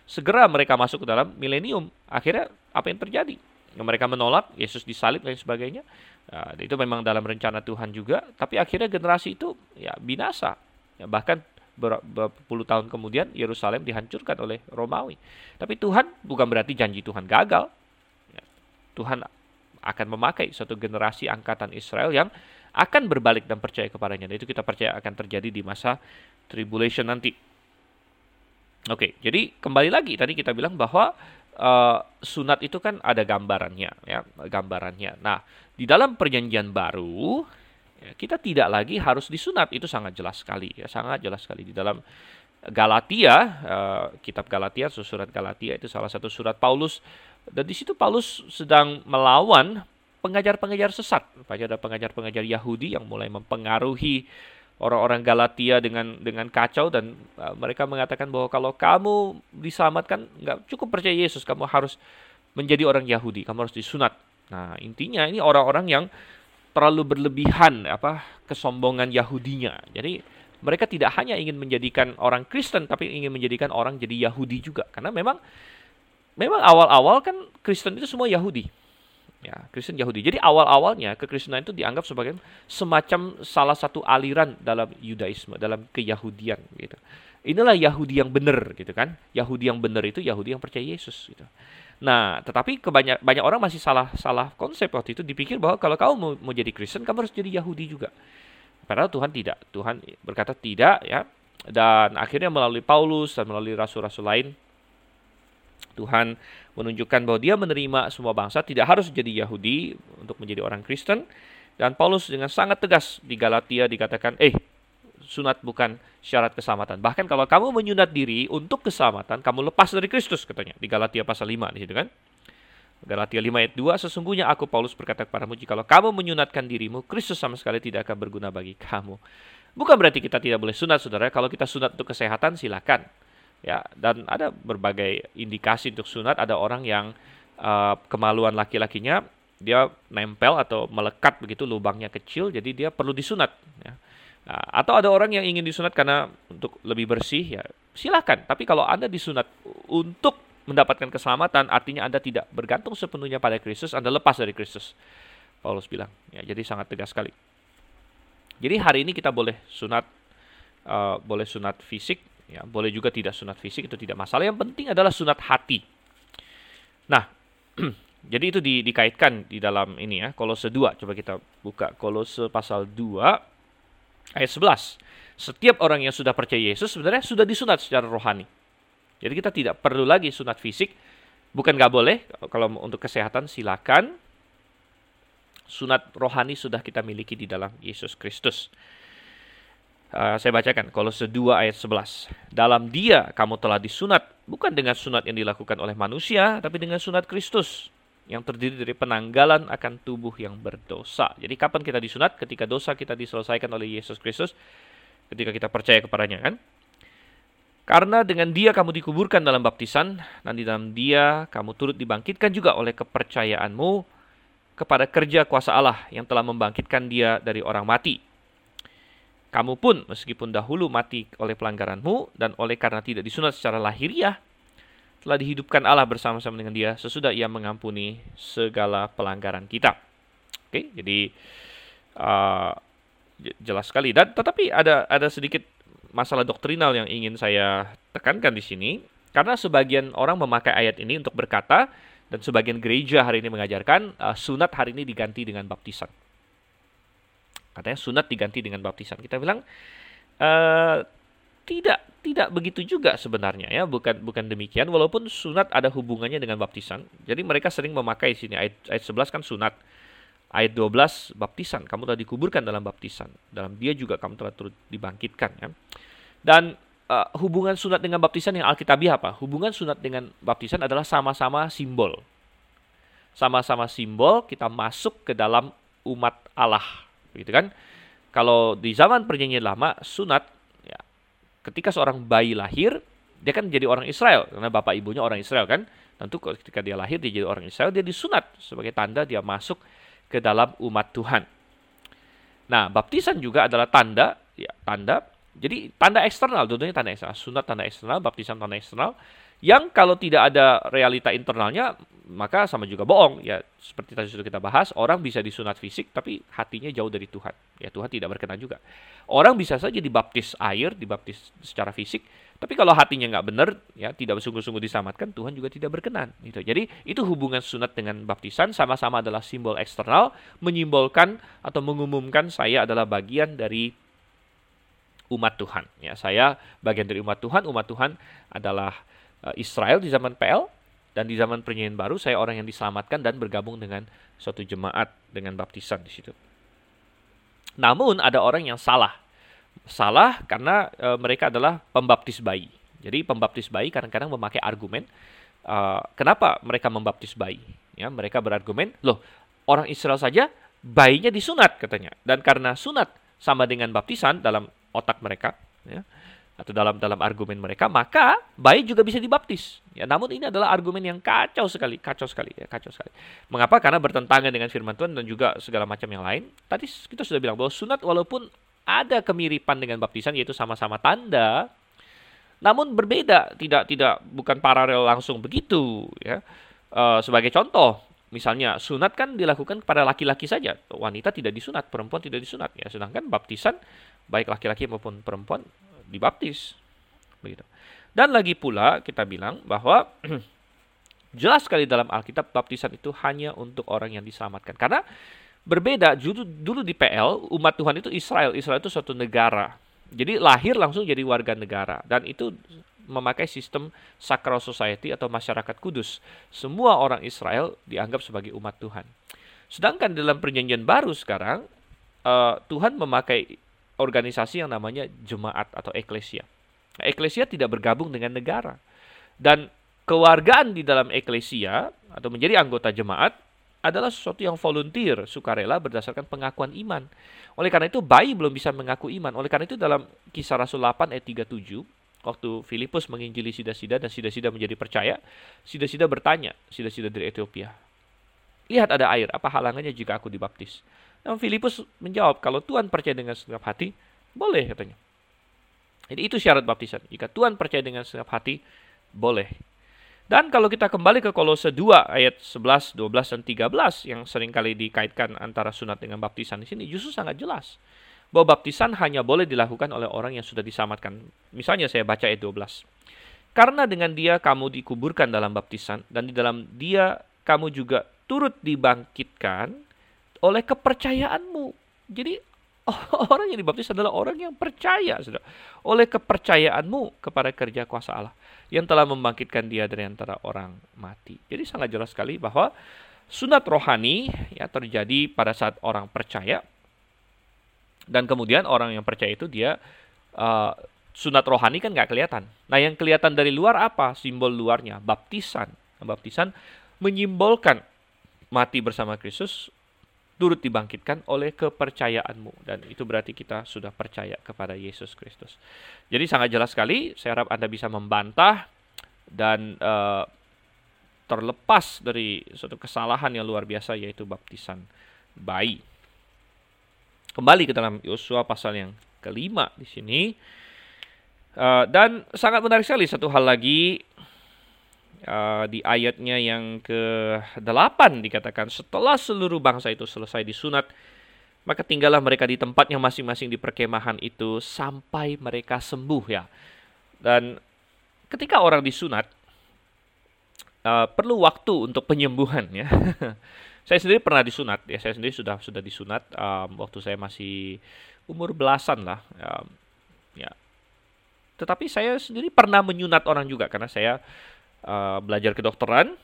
segera mereka masuk ke dalam milenium. Akhirnya apa yang terjadi? Mereka menolak, Yesus disalib dan sebagainya. Nah, itu memang dalam rencana Tuhan juga. Tapi akhirnya generasi itu ya binasa. Ya, bahkan berpuluh tahun kemudian Yerusalem dihancurkan oleh Romawi. Tapi Tuhan bukan berarti janji Tuhan gagal. Tuhan akan memakai suatu generasi angkatan Israel yang akan berbalik dan percaya kepadanya. Dan itu kita percaya akan terjadi di masa tribulation nanti. Oke, jadi kembali lagi tadi kita bilang bahwa uh, sunat itu kan ada gambarannya, ya, gambarannya. Nah, di dalam perjanjian baru ya, kita tidak lagi harus disunat, itu sangat jelas sekali, ya, sangat jelas sekali di dalam Galatia, uh, kitab Galatia, surat Galatia itu salah satu surat Paulus, dan di situ Paulus sedang melawan pengajar-pengajar sesat, ada pengajar-pengajar Yahudi yang mulai mempengaruhi orang-orang Galatia dengan dengan kacau dan uh, mereka mengatakan bahwa kalau kamu diselamatkan nggak cukup percaya Yesus, kamu harus menjadi orang Yahudi, kamu harus disunat. Nah intinya ini orang-orang yang terlalu berlebihan apa kesombongan Yahudinya. Jadi mereka tidak hanya ingin menjadikan orang Kristen tapi ingin menjadikan orang jadi Yahudi juga karena memang memang awal-awal kan Kristen itu semua Yahudi ya Kristen Yahudi. Jadi awal-awalnya kekristenan itu dianggap sebagai semacam salah satu aliran dalam Yudaisme, dalam keyahudian gitu. Inilah Yahudi yang benar gitu kan. Yahudi yang benar itu Yahudi yang percaya Yesus gitu. Nah, tetapi kebanyak banyak orang masih salah salah konsep waktu itu dipikir bahwa kalau kamu mau, mau jadi Kristen kamu harus jadi Yahudi juga. Padahal Tuhan tidak. Tuhan berkata tidak ya. Dan akhirnya melalui Paulus dan melalui rasul-rasul lain Tuhan menunjukkan bahwa dia menerima semua bangsa tidak harus jadi Yahudi untuk menjadi orang Kristen. Dan Paulus dengan sangat tegas di Galatia dikatakan eh sunat bukan syarat keselamatan. Bahkan kalau kamu menyunat diri untuk keselamatan kamu lepas dari Kristus katanya. Di Galatia pasal 5 di situ kan? Galatia 5 ayat 2 sesungguhnya aku Paulus berkata kepadamu jikalau kamu menyunatkan dirimu Kristus sama sekali tidak akan berguna bagi kamu. Bukan berarti kita tidak boleh sunat saudara. Kalau kita sunat untuk kesehatan silakan ya dan ada berbagai indikasi untuk sunat ada orang yang uh, kemaluan laki-lakinya dia nempel atau melekat begitu lubangnya kecil jadi dia perlu disunat ya. nah, atau ada orang yang ingin disunat karena untuk lebih bersih ya silakan tapi kalau anda disunat untuk mendapatkan keselamatan artinya anda tidak bergantung sepenuhnya pada Kristus anda lepas dari Kristus Paulus bilang. Ya, jadi sangat tegas sekali. Jadi hari ini kita boleh sunat, uh, boleh sunat fisik, ya, boleh juga tidak sunat fisik itu tidak masalah. Yang penting adalah sunat hati. Nah, jadi itu di, dikaitkan di dalam ini ya, Kolose 2. Coba kita buka Kolose pasal 2 ayat 11. Setiap orang yang sudah percaya Yesus sebenarnya sudah disunat secara rohani. Jadi kita tidak perlu lagi sunat fisik. Bukan nggak boleh, kalau untuk kesehatan silakan sunat rohani sudah kita miliki di dalam Yesus Kristus. Uh, saya bacakan Kolose 2 ayat 11. Dalam dia kamu telah disunat, bukan dengan sunat yang dilakukan oleh manusia, tapi dengan sunat Kristus yang terdiri dari penanggalan akan tubuh yang berdosa. Jadi kapan kita disunat? Ketika dosa kita diselesaikan oleh Yesus Kristus, ketika kita percaya kepadanya kan? Karena dengan dia kamu dikuburkan dalam baptisan, dan di dalam dia kamu turut dibangkitkan juga oleh kepercayaanmu kepada kerja kuasa Allah yang telah membangkitkan dia dari orang mati. Kamu pun meskipun dahulu mati oleh pelanggaranmu dan oleh karena tidak disunat secara lahiriah, telah dihidupkan Allah bersama-sama dengan dia sesudah ia mengampuni segala pelanggaran kita. Oke, jadi uh, jelas sekali. Dan tetapi ada ada sedikit masalah doktrinal yang ingin saya tekankan di sini karena sebagian orang memakai ayat ini untuk berkata dan sebagian gereja hari ini mengajarkan uh, sunat hari ini diganti dengan baptisan. Katanya sunat diganti dengan baptisan. Kita bilang uh, tidak tidak begitu juga sebenarnya ya bukan bukan demikian walaupun sunat ada hubungannya dengan baptisan. Jadi mereka sering memakai sini ayat ayat 11 kan sunat. Ayat 12 baptisan, kamu telah dikuburkan dalam baptisan. Dalam dia juga kamu telah turut dibangkitkan ya. Dan uh, hubungan sunat dengan baptisan yang alkitabiah apa? Hubungan sunat dengan baptisan adalah sama-sama simbol. Sama-sama simbol kita masuk ke dalam umat Allah, gitu kan? Kalau di zaman perjanjian lama sunat ya ketika seorang bayi lahir dia kan jadi orang Israel karena bapak ibunya orang Israel kan. Tentu ketika dia lahir dia jadi orang Israel dia disunat sebagai tanda dia masuk ke dalam umat Tuhan. Nah, baptisan juga adalah tanda ya tanda jadi tanda eksternal, dua tanda eksternal, sunat tanda eksternal, baptisan tanda eksternal. Yang kalau tidak ada realita internalnya, maka sama juga bohong. Ya seperti tadi sudah kita bahas, orang bisa disunat fisik, tapi hatinya jauh dari Tuhan. Ya Tuhan tidak berkenan juga. Orang bisa saja dibaptis air, dibaptis secara fisik, tapi kalau hatinya nggak benar, ya tidak sungguh-sungguh diselamatkan, Tuhan juga tidak berkenan. Gitu. Jadi itu hubungan sunat dengan baptisan sama-sama adalah simbol eksternal, menyimbolkan atau mengumumkan saya adalah bagian dari umat Tuhan. Ya, saya bagian dari umat Tuhan. Umat Tuhan adalah Israel di zaman PL dan di zaman perjanjian baru saya orang yang diselamatkan dan bergabung dengan suatu jemaat dengan baptisan di situ. Namun ada orang yang salah. Salah karena e, mereka adalah pembaptis bayi. Jadi pembaptis bayi kadang-kadang memakai argumen uh, kenapa mereka membaptis bayi? Ya, mereka berargumen, loh orang Israel saja bayinya disunat katanya. Dan karena sunat sama dengan baptisan dalam otak mereka ya atau dalam dalam argumen mereka maka bayi juga bisa dibaptis. Ya namun ini adalah argumen yang kacau sekali kacau sekali ya kacau sekali. Mengapa? Karena bertentangan dengan firman Tuhan dan juga segala macam yang lain. Tadi kita sudah bilang bahwa sunat walaupun ada kemiripan dengan baptisan yaitu sama-sama tanda namun berbeda tidak tidak bukan paralel langsung begitu ya. Uh, sebagai contoh misalnya sunat kan dilakukan kepada laki-laki saja. Wanita tidak disunat perempuan tidak disunat ya. Sedangkan baptisan baik laki-laki maupun perempuan dibaptis. Begitu. Dan lagi pula kita bilang bahwa jelas sekali dalam Alkitab baptisan itu hanya untuk orang yang diselamatkan. Karena berbeda dulu, dulu di PL umat Tuhan itu Israel. Israel itu suatu negara. Jadi lahir langsung jadi warga negara dan itu memakai sistem sacral society atau masyarakat kudus. Semua orang Israel dianggap sebagai umat Tuhan. Sedangkan dalam perjanjian baru sekarang uh, Tuhan memakai organisasi yang namanya jemaat atau eklesia. Nah, eklesia tidak bergabung dengan negara. Dan kewargaan di dalam eklesia atau menjadi anggota jemaat adalah sesuatu yang volunteer, sukarela berdasarkan pengakuan iman. Oleh karena itu bayi belum bisa mengaku iman. Oleh karena itu dalam kisah Rasul 8 ayat 37, waktu Filipus menginjili sida-sida dan sida-sida menjadi percaya, sida-sida bertanya, sida-sida dari Ethiopia, lihat ada air, apa halangannya jika aku dibaptis? Dan Filipus menjawab, kalau Tuhan percaya dengan segenap hati, boleh katanya. Jadi itu syarat baptisan. Jika Tuhan percaya dengan segenap hati, boleh. Dan kalau kita kembali ke Kolose 2 ayat 11, 12 dan 13 yang sering kali dikaitkan antara sunat dengan baptisan di sini justru sangat jelas bahwa baptisan hanya boleh dilakukan oleh orang yang sudah diselamatkan. Misalnya saya baca ayat 12. Karena dengan dia kamu dikuburkan dalam baptisan dan di dalam dia kamu juga turut dibangkitkan oleh kepercayaanmu. Jadi orang yang dibaptis adalah orang yang percaya, sudah. Oleh kepercayaanmu kepada kerja kuasa Allah yang telah membangkitkan dia dari antara orang mati. Jadi sangat jelas sekali bahwa sunat rohani ya terjadi pada saat orang percaya dan kemudian orang yang percaya itu dia uh, sunat rohani kan nggak kelihatan. Nah yang kelihatan dari luar apa? Simbol luarnya baptisan. Baptisan menyimbolkan mati bersama Kristus turut dibangkitkan oleh kepercayaanmu dan itu berarti kita sudah percaya kepada Yesus Kristus. Jadi sangat jelas sekali, saya harap Anda bisa membantah dan uh, terlepas dari suatu kesalahan yang luar biasa yaitu baptisan bayi. Kembali ke dalam Yosua pasal yang kelima di sini. Uh, dan sangat menarik sekali satu hal lagi uh, di ayatnya yang ke-8 dikatakan setelah seluruh bangsa itu selesai disunat maka tinggallah mereka di tempatnya masing-masing di perkemahan itu sampai mereka sembuh ya. Dan ketika orang disunat uh, perlu waktu untuk penyembuhan ya. saya sendiri pernah disunat ya, saya sendiri sudah sudah disunat um, waktu saya masih umur belasan lah. Um, ya. Tetapi saya sendiri pernah menyunat orang juga karena saya uh, belajar kedokteran.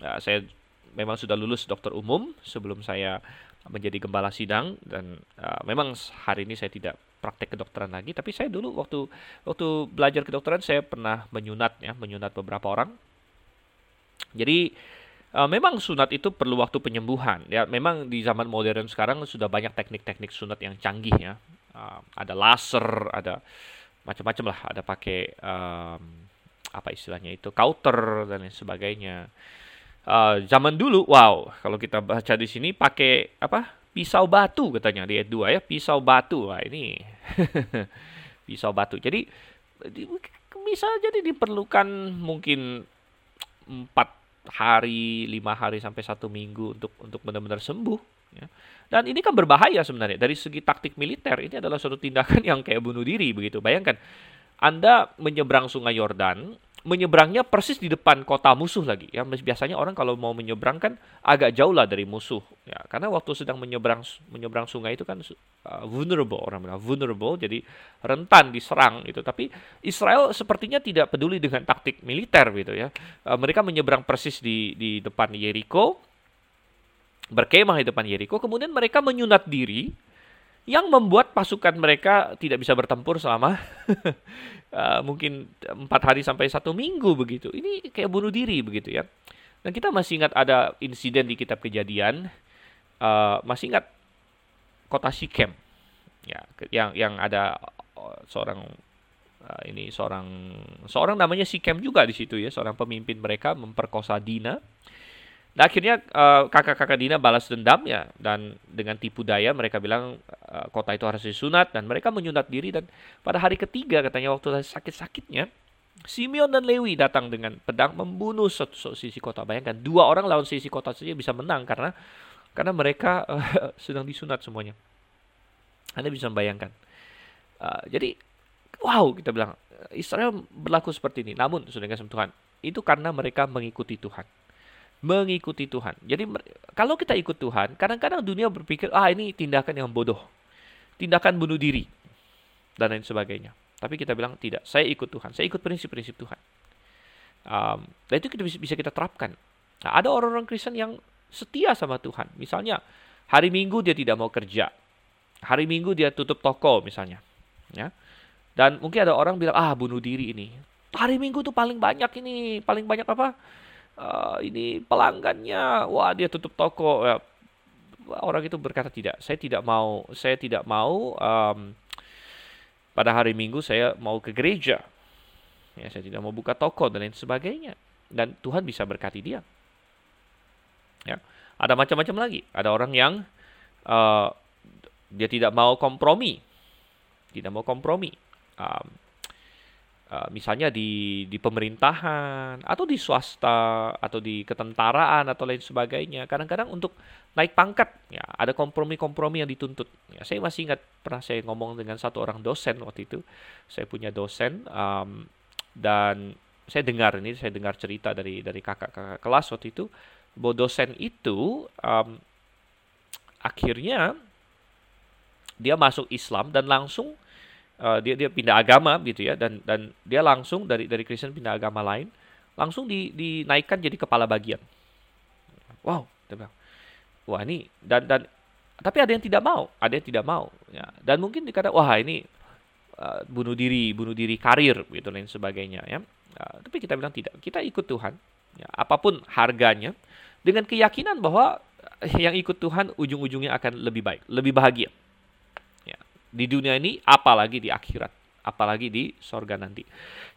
Uh, saya memang sudah lulus dokter umum sebelum saya menjadi gembala sidang dan uh, memang hari ini saya tidak praktek kedokteran lagi. Tapi saya dulu waktu waktu belajar kedokteran saya pernah menyunat ya menyunat beberapa orang. Jadi uh, memang sunat itu perlu waktu penyembuhan ya. Memang di zaman modern sekarang sudah banyak teknik-teknik sunat yang canggih ya. Uh, ada laser ada macam-macam lah. Ada pakai um, apa istilahnya itu counter dan lain sebagainya. Uh, zaman dulu, wow, kalau kita baca di sini pakai apa? Pisau batu katanya di ayat 2 ya, pisau batu. Wah, ini pisau batu. Jadi bisa jadi diperlukan mungkin empat hari, lima hari sampai satu minggu untuk untuk benar-benar sembuh. Ya. Dan ini kan berbahaya sebenarnya dari segi taktik militer. Ini adalah suatu tindakan yang kayak bunuh diri begitu. Bayangkan anda menyeberang Sungai Yordan, menyeberangnya persis di depan kota musuh lagi. Ya, biasanya orang kalau mau menyeberang kan agak jauh lah dari musuh. Ya, karena waktu sedang menyeberang menyeberang sungai itu kan uh, vulnerable orang bilang vulnerable, jadi rentan diserang itu. Tapi Israel sepertinya tidak peduli dengan taktik militer gitu ya. Uh, mereka menyeberang persis di di depan Jericho, berkemah di depan Jericho, kemudian mereka menyunat diri yang membuat pasukan mereka tidak bisa bertempur selama uh, mungkin empat hari sampai satu minggu begitu. Ini kayak bunuh diri begitu ya. Dan kita masih ingat ada insiden di kitab kejadian, uh, masih ingat kota Sikem, ya, yang yang ada uh, seorang uh, ini seorang seorang namanya Sikem juga di situ ya, seorang pemimpin mereka memperkosa Dina Nah akhirnya uh, kakak-kakak Dina balas dendam ya dan dengan tipu daya mereka bilang uh, kota itu harus disunat dan mereka menyunat diri dan pada hari ketiga katanya waktu sakit-sakitnya Simeon dan Lewi datang dengan pedang membunuh satu sisi kota. Bayangkan dua orang lawan sisi kota saja bisa menang karena karena mereka uh, sedang disunat semuanya. Anda bisa membayangkan. Uh, jadi wow kita bilang Israel berlaku seperti ini. Namun sudah Tuhan itu karena mereka mengikuti Tuhan mengikuti Tuhan. Jadi kalau kita ikut Tuhan, kadang-kadang dunia berpikir, ah ini tindakan yang bodoh, tindakan bunuh diri, dan lain sebagainya. Tapi kita bilang tidak, saya ikut Tuhan, saya ikut prinsip-prinsip Tuhan. Um, dan itu kita bisa kita terapkan. Nah, ada orang-orang Kristen yang setia sama Tuhan. Misalnya hari Minggu dia tidak mau kerja, hari Minggu dia tutup toko misalnya, ya. Dan mungkin ada orang bilang ah bunuh diri ini. Hari Minggu tuh paling banyak ini, paling banyak apa? Uh, ini pelanggannya, wah dia tutup toko. Ya, orang itu berkata tidak, saya tidak mau, saya tidak mau um, pada hari Minggu saya mau ke gereja. Ya, saya tidak mau buka toko dan lain sebagainya. Dan Tuhan bisa berkati dia. Ya, ada macam-macam lagi. Ada orang yang uh, dia tidak mau kompromi, tidak mau kompromi. Um, Uh, misalnya di di pemerintahan atau di swasta atau di ketentaraan atau lain sebagainya. Kadang-kadang untuk naik pangkat ya ada kompromi-kompromi yang dituntut. Ya saya masih ingat pernah saya ngomong dengan satu orang dosen waktu itu. Saya punya dosen um, dan saya dengar ini saya dengar cerita dari dari kakak-kakak kelas waktu itu bahwa dosen itu um, akhirnya dia masuk Islam dan langsung uh, dia dia pindah agama gitu ya dan dan dia langsung dari dari Kristen pindah agama lain langsung di, dinaikkan jadi kepala bagian. Wow, wah ini dan dan tapi ada yang tidak mau, ada yang tidak mau ya. Dan mungkin dikata wah ini uh, bunuh diri, bunuh diri karir gitu lain sebagainya ya. Uh, tapi kita bilang tidak, kita ikut Tuhan ya, apa pun harganya dengan keyakinan bahwa yang ikut Tuhan ujung-ujungnya akan lebih baik, lebih bahagia di dunia ini apalagi di akhirat apalagi di sorga nanti.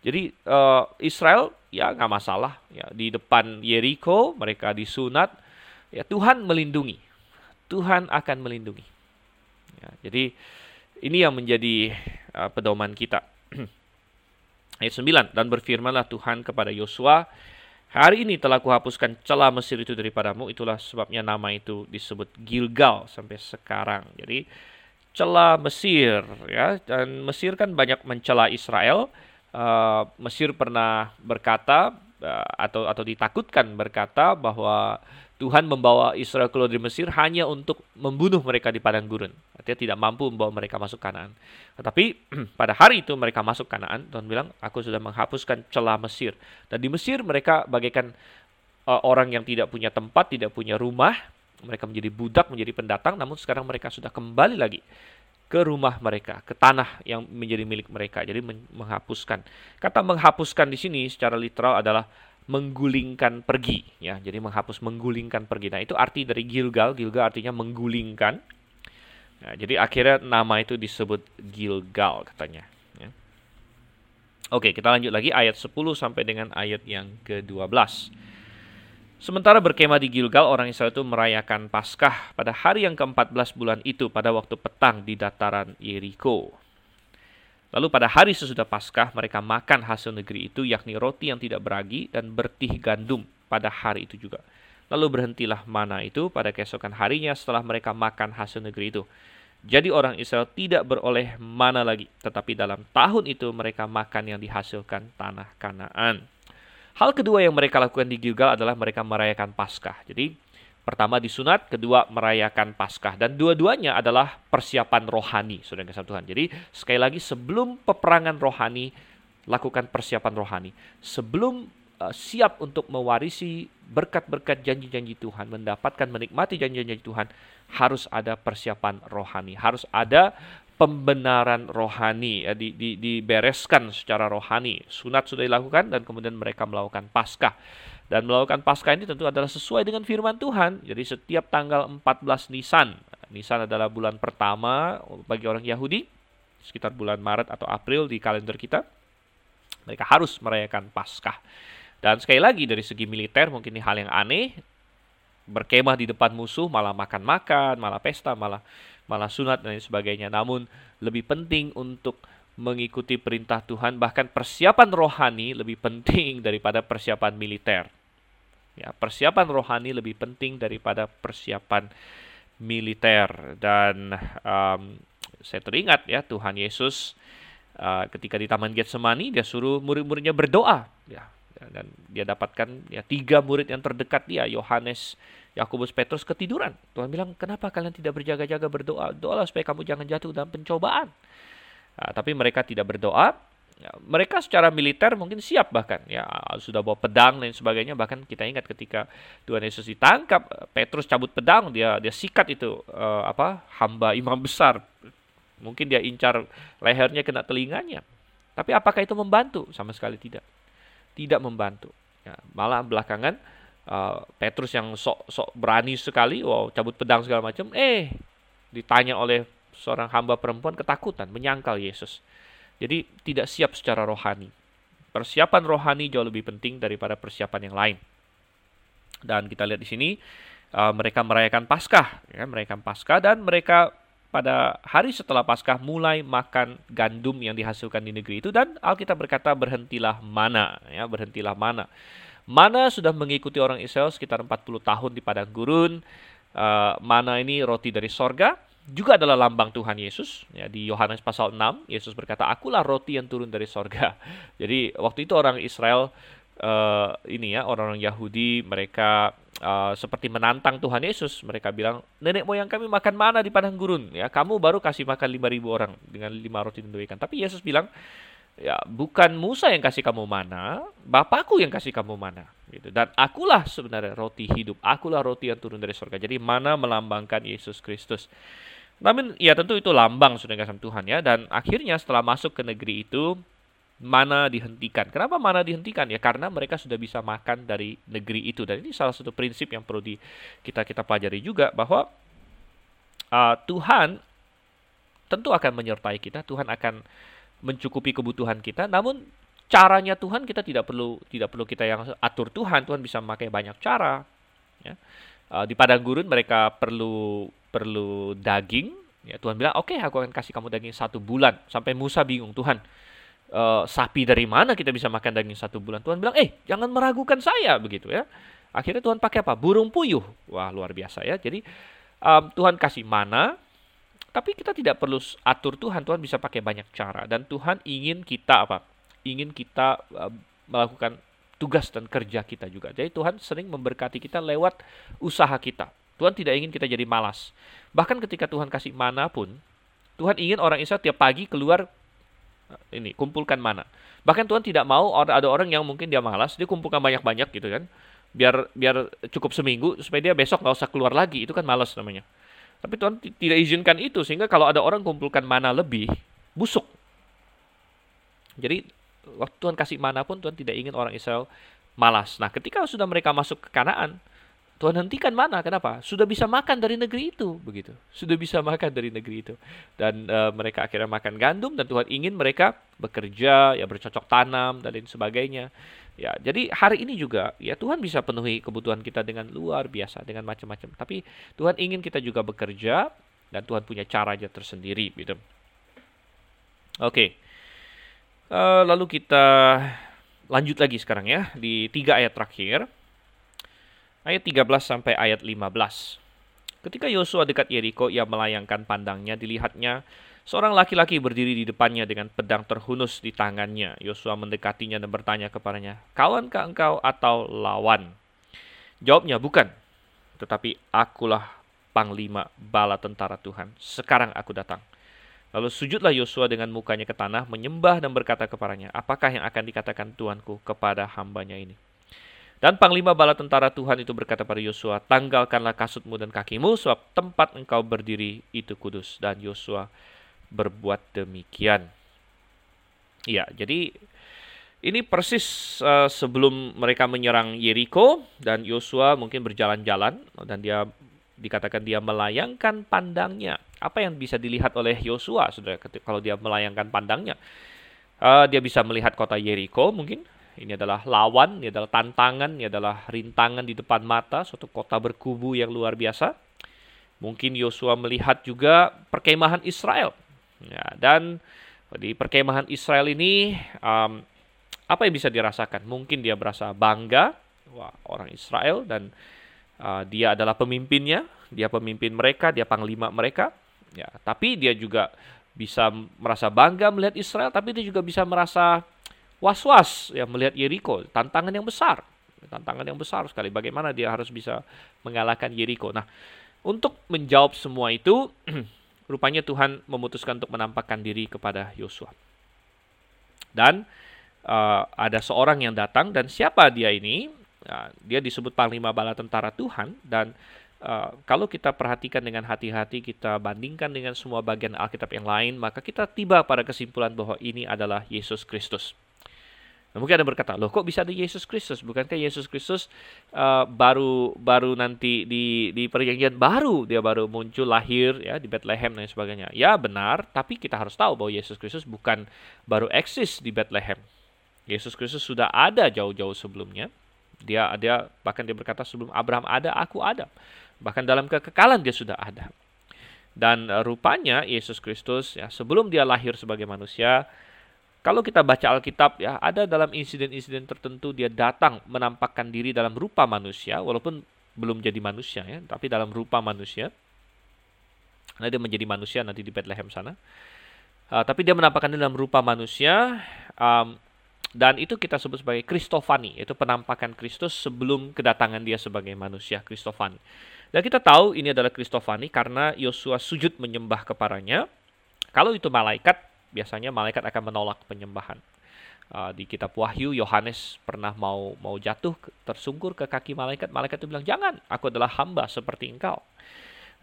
Jadi uh, Israel ya nggak masalah ya di depan Yeriko mereka disunat ya Tuhan melindungi Tuhan akan melindungi. Ya, jadi ini yang menjadi uh, pedoman kita. Ayat 9 dan berfirmanlah Tuhan kepada Yosua Hari ini telah kuhapuskan celah Mesir itu daripadamu, itulah sebabnya nama itu disebut Gilgal sampai sekarang. Jadi mencela Mesir ya dan Mesir kan banyak mencela Israel. Uh, Mesir pernah berkata uh, atau atau ditakutkan berkata bahwa Tuhan membawa Israel keluar dari Mesir hanya untuk membunuh mereka di padang gurun. Artinya tidak mampu membawa mereka masuk Kanaan. Tetapi pada hari itu mereka masuk Kanaan, Tuhan bilang, aku sudah menghapuskan celah Mesir. Dan di Mesir mereka bagaikan uh, orang yang tidak punya tempat, tidak punya rumah, mereka menjadi budak, menjadi pendatang, namun sekarang mereka sudah kembali lagi ke rumah mereka, ke tanah yang menjadi milik mereka. Jadi menghapuskan. Kata menghapuskan di sini secara literal adalah menggulingkan pergi ya. Jadi menghapus menggulingkan pergi. Nah, itu arti dari Gilgal. Gilgal artinya menggulingkan. Nah, jadi akhirnya nama itu disebut Gilgal katanya ya. Oke, kita lanjut lagi ayat 10 sampai dengan ayat yang ke-12. Sementara berkemah di Gilgal, orang Israel itu merayakan Paskah pada hari yang ke-14 bulan itu pada waktu petang di dataran Yeriko. Lalu pada hari sesudah Paskah, mereka makan hasil negeri itu, yakni roti yang tidak beragi dan bertih gandum pada hari itu juga. Lalu berhentilah mana itu pada keesokan harinya setelah mereka makan hasil negeri itu. Jadi orang Israel tidak beroleh mana lagi, tetapi dalam tahun itu mereka makan yang dihasilkan tanah Kanaan. Hal kedua yang mereka lakukan di Gilgal adalah mereka merayakan Paskah. Jadi pertama disunat, kedua merayakan Paskah dan dua-duanya adalah persiapan rohani, Saudara kasih Tuhan. Jadi sekali lagi sebelum peperangan rohani lakukan persiapan rohani. Sebelum uh, siap untuk mewarisi berkat-berkat janji-janji Tuhan, mendapatkan menikmati janji-janji Tuhan, harus ada persiapan rohani, harus ada pembenaran rohani ya, di, di, dibereskan secara rohani. Sunat sudah dilakukan dan kemudian mereka melakukan paskah. Dan melakukan paskah ini tentu adalah sesuai dengan firman Tuhan. Jadi setiap tanggal 14 Nisan, Nisan adalah bulan pertama bagi orang Yahudi, sekitar bulan Maret atau April di kalender kita. Mereka harus merayakan paskah. Dan sekali lagi dari segi militer mungkin ini hal yang aneh, berkemah di depan musuh malah makan-makan, malah pesta, malah malah sunat dan lain sebagainya. Namun lebih penting untuk mengikuti perintah Tuhan bahkan persiapan rohani lebih penting daripada persiapan militer. Ya, persiapan rohani lebih penting daripada persiapan militer dan um, saya teringat ya Tuhan Yesus uh, ketika di Taman Getsemani dia suruh murid-muridnya berdoa ya dan dia dapatkan ya tiga murid yang terdekat dia Yohanes Yakobus Petrus ketiduran. Tuhan bilang, "Kenapa kalian tidak berjaga-jaga berdoa? Doalah supaya kamu jangan jatuh dalam pencobaan." Nah, tapi mereka tidak berdoa. Ya, mereka secara militer mungkin siap bahkan ya sudah bawa pedang dan sebagainya bahkan kita ingat ketika Tuhan Yesus ditangkap Petrus cabut pedang dia dia sikat itu uh, apa hamba imam besar mungkin dia incar lehernya kena telinganya tapi apakah itu membantu sama sekali tidak tidak membantu ya, malah belakangan uh, Petrus yang sok sok berani sekali, wow cabut pedang segala macam, eh ditanya oleh seorang hamba perempuan ketakutan, menyangkal Yesus. Jadi tidak siap secara rohani. Persiapan rohani jauh lebih penting daripada persiapan yang lain. Dan kita lihat di sini uh, mereka merayakan Paskah, ya, merayakan Paskah dan mereka pada hari setelah Paskah mulai makan gandum yang dihasilkan di negeri itu dan Alkitab berkata berhentilah mana ya berhentilah mana mana sudah mengikuti orang Israel sekitar 40 tahun di padang gurun uh, mana ini roti dari sorga juga adalah lambang Tuhan Yesus. Ya, di Yohanes pasal 6, Yesus berkata, Akulah roti yang turun dari sorga. Jadi waktu itu orang Israel, uh, ini ya, orang-orang Yahudi, mereka uh, seperti menantang Tuhan Yesus. Mereka bilang, nenek moyang kami makan mana di padang gurun. Ya, kamu baru kasih makan 5.000 orang dengan lima roti dan dua ikan. Tapi Yesus bilang, ya bukan Musa yang kasih kamu mana, Bapakku yang kasih kamu mana. Gitu. Dan akulah sebenarnya roti hidup, akulah roti yang turun dari surga. Jadi mana melambangkan Yesus Kristus. Namun ya tentu itu lambang sudah kasih Tuhan ya dan akhirnya setelah masuk ke negeri itu mana dihentikan. Kenapa mana dihentikan? Ya karena mereka sudah bisa makan dari negeri itu dan ini salah satu prinsip yang perlu di, kita kita pelajari juga bahwa uh, Tuhan tentu akan menyertai kita, Tuhan akan mencukupi kebutuhan kita. Namun caranya Tuhan kita tidak perlu tidak perlu kita yang atur Tuhan, Tuhan bisa memakai banyak cara. Ya. Uh, di padang gurun mereka perlu perlu daging, ya Tuhan bilang, oke okay, aku akan kasih kamu daging satu bulan. Sampai Musa bingung, Tuhan, uh, sapi dari mana kita bisa makan daging satu bulan? Tuhan bilang, eh jangan meragukan saya begitu ya. Akhirnya Tuhan pakai apa? Burung puyuh. Wah luar biasa ya. Jadi um, Tuhan kasih mana, tapi kita tidak perlu atur Tuhan. Tuhan bisa pakai banyak cara dan Tuhan ingin kita apa? Ingin kita uh, melakukan tugas dan kerja kita juga. Jadi Tuhan sering memberkati kita lewat usaha kita. Tuhan tidak ingin kita jadi malas. Bahkan ketika Tuhan kasih mana pun, Tuhan ingin orang Israel tiap pagi keluar eh, ini kumpulkan mana. Bahkan Tuhan tidak mau ada orang yang mungkin dia malas, dia kumpulkan banyak-banyak gitu kan. Biar biar cukup seminggu supaya dia besok nggak usah keluar lagi. Itu kan malas namanya. Tapi Tuhan tidak izinkan itu sehingga kalau ada orang kumpulkan mana lebih, busuk. Jadi waktu Tuhan kasih mana pun Tuhan tidak ingin orang Israel malas. Nah, ketika sudah mereka masuk ke Kanaan, Tuhan hentikan mana? Kenapa? Sudah bisa makan dari negeri itu, begitu. Sudah bisa makan dari negeri itu. Dan e, mereka akhirnya makan gandum dan Tuhan ingin mereka bekerja, ya bercocok tanam dan lain sebagainya. Ya, jadi hari ini juga ya Tuhan bisa penuhi kebutuhan kita dengan luar biasa, dengan macam-macam. Tapi Tuhan ingin kita juga bekerja dan Tuhan punya caranya tersendiri, gitu. Oke. E, lalu kita lanjut lagi sekarang ya di tiga ayat terakhir ayat 13 sampai ayat 15. Ketika Yosua dekat Yeriko, ia melayangkan pandangnya, dilihatnya seorang laki-laki berdiri di depannya dengan pedang terhunus di tangannya. Yosua mendekatinya dan bertanya kepadanya, "Kawankah engkau atau lawan?" Jawabnya, "Bukan, tetapi akulah panglima bala tentara Tuhan. Sekarang aku datang." Lalu sujudlah Yosua dengan mukanya ke tanah, menyembah dan berkata kepadanya, "Apakah yang akan dikatakan Tuanku kepada hambanya ini?" Dan panglima bala tentara Tuhan itu berkata pada Yosua, tanggalkanlah kasutmu dan kakimu, sebab tempat engkau berdiri itu kudus. Dan Yosua berbuat demikian. Ya, jadi ini persis uh, sebelum mereka menyerang Yeriko dan Yosua mungkin berjalan-jalan dan dia dikatakan dia melayangkan pandangnya. Apa yang bisa dilihat oleh Yosua, sudah kalau dia melayangkan pandangnya? Uh, dia bisa melihat kota Yeriko mungkin ini adalah lawan, ini adalah tantangan, ini adalah rintangan di depan mata, suatu kota berkubu yang luar biasa. Mungkin Yosua melihat juga perkemahan Israel. Ya, dan di perkemahan Israel ini, um, apa yang bisa dirasakan? Mungkin dia berasa bangga, wah orang Israel, dan uh, dia adalah pemimpinnya, dia pemimpin mereka, dia panglima mereka. Ya, tapi dia juga bisa merasa bangga melihat Israel, tapi dia juga bisa merasa was-was ya melihat Yeriko, tantangan yang besar. Tantangan yang besar sekali bagaimana dia harus bisa mengalahkan Yeriko. Nah, untuk menjawab semua itu rupanya Tuhan memutuskan untuk menampakkan diri kepada Yosua. Dan uh, ada seorang yang datang dan siapa dia ini? Uh, dia disebut panglima bala tentara Tuhan dan Uh, kalau kita perhatikan dengan hati-hati, kita bandingkan dengan semua bagian Alkitab yang lain, maka kita tiba pada kesimpulan bahwa ini adalah Yesus Kristus. Nah, mungkin ada berkata, loh kok bisa ada Yesus Kristus? Bukankah Yesus Kristus uh, baru baru nanti di di perjanjian baru dia baru muncul lahir ya di Bethlehem dan sebagainya. Ya benar, tapi kita harus tahu bahwa Yesus Kristus bukan baru eksis di Bethlehem. Yesus Kristus sudah ada jauh-jauh sebelumnya. Dia ada bahkan dia berkata sebelum Abraham ada, aku ada. Bahkan dalam kekekalan dia sudah ada. Dan uh, rupanya Yesus Kristus ya sebelum dia lahir sebagai manusia, kalau kita baca Alkitab ya ada dalam insiden-insiden tertentu dia datang menampakkan diri dalam rupa manusia walaupun belum jadi manusia ya, tapi dalam rupa manusia. Nah, dia menjadi manusia nanti di Bethlehem sana. Uh, tapi dia menampakkan diri dalam rupa manusia um, dan itu kita sebut sebagai Kristofani, itu penampakan Kristus sebelum kedatangan dia sebagai manusia Kristofani. Dan kita tahu ini adalah Kristofani karena Yosua sujud menyembah kepadanya. Kalau itu malaikat, biasanya malaikat akan menolak penyembahan. Uh, di kitab Wahyu Yohanes pernah mau mau jatuh tersungkur ke kaki malaikat. Malaikat itu bilang, "Jangan, aku adalah hamba seperti engkau."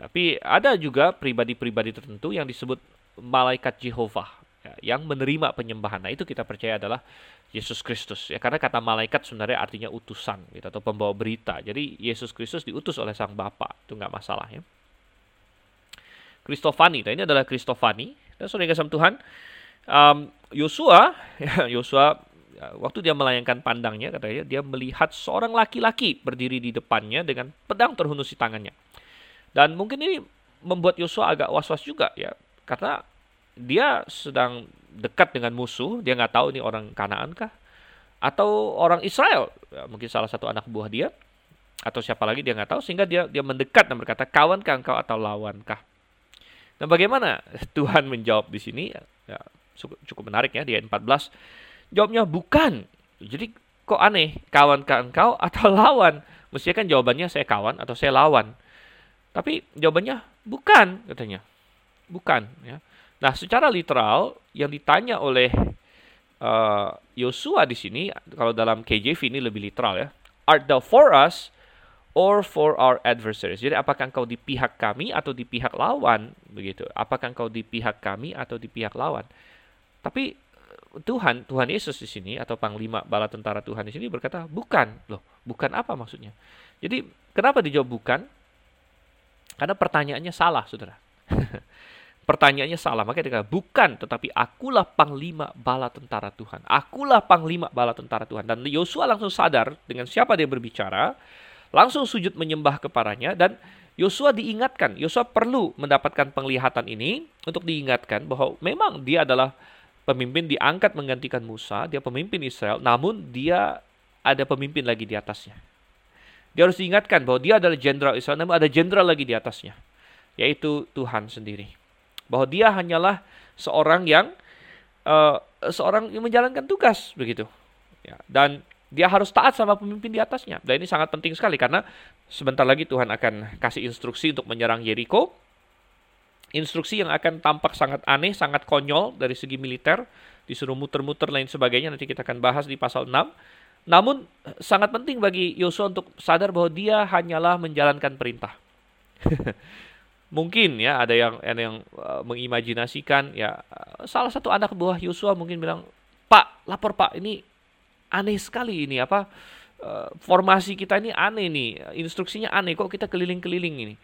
Tapi ada juga pribadi-pribadi tertentu yang disebut malaikat Jehovah ya, yang menerima penyembahan. Nah, itu kita percaya adalah Yesus Kristus ya karena kata malaikat sebenarnya artinya utusan gitu atau pembawa berita. Jadi Yesus Kristus diutus oleh Sang Bapa. Itu nggak masalah ya. Kristofani, nah ini adalah Kristofani. Dan saudara kasih Tuhan, um, Yosua, ya, Yosua ya, waktu dia melayangkan pandangnya katanya dia melihat seorang laki-laki berdiri di depannya dengan pedang terhunus di tangannya. Dan mungkin ini membuat Yosua agak was-was juga ya karena dia sedang dekat dengan musuh, dia nggak tahu ini orang Kanaan kah? Atau orang Israel, ya, mungkin salah satu anak buah dia, atau siapa lagi dia nggak tahu, sehingga dia dia mendekat dan berkata, kawankah engkau atau lawankah? Dan bagaimana Tuhan menjawab di sini? Ya, cukup, cukup menarik ya di ayat 14. Jawabnya bukan. Jadi kok aneh, kawankah engkau atau lawan? Mestinya kan jawabannya saya kawan atau saya lawan. Tapi jawabannya bukan katanya. Bukan ya. Nah, secara literal yang ditanya oleh uh, Yosua di sini kalau dalam KJV ini lebih literal ya. Art thou for us or for our adversaries? Jadi apakah engkau di pihak kami atau di pihak lawan begitu? Apakah engkau di pihak kami atau di pihak lawan? Tapi Tuhan, Tuhan Yesus di sini atau panglima bala tentara Tuhan di sini berkata, "Bukan." Loh, bukan apa maksudnya? Jadi, kenapa dijawab bukan? Karena pertanyaannya salah, Saudara. Pertanyaannya salah, makanya dia kata, bukan, tetapi akulah panglima bala tentara Tuhan. Akulah panglima bala tentara Tuhan. Dan Yosua langsung sadar dengan siapa dia berbicara, langsung sujud menyembah kepadanya, dan Yosua diingatkan, Yosua perlu mendapatkan penglihatan ini untuk diingatkan bahwa memang dia adalah pemimpin diangkat menggantikan Musa, dia pemimpin Israel, namun dia ada pemimpin lagi di atasnya. Dia harus diingatkan bahwa dia adalah jenderal Israel, namun ada jenderal lagi di atasnya, yaitu Tuhan sendiri bahwa dia hanyalah seorang yang uh, seorang yang menjalankan tugas begitu. Ya, dan dia harus taat sama pemimpin di atasnya. Dan ini sangat penting sekali karena sebentar lagi Tuhan akan kasih instruksi untuk menyerang Yeriko. Instruksi yang akan tampak sangat aneh, sangat konyol dari segi militer, disuruh muter-muter lain sebagainya nanti kita akan bahas di pasal 6. Namun sangat penting bagi Yosua untuk sadar bahwa dia hanyalah menjalankan perintah. mungkin ya ada yang ada yang uh, mengimajinasikan ya uh, salah satu anak buah Yosua mungkin bilang Pak lapor Pak ini aneh sekali ini apa uh, formasi kita ini aneh nih instruksinya aneh kok kita keliling-keliling ini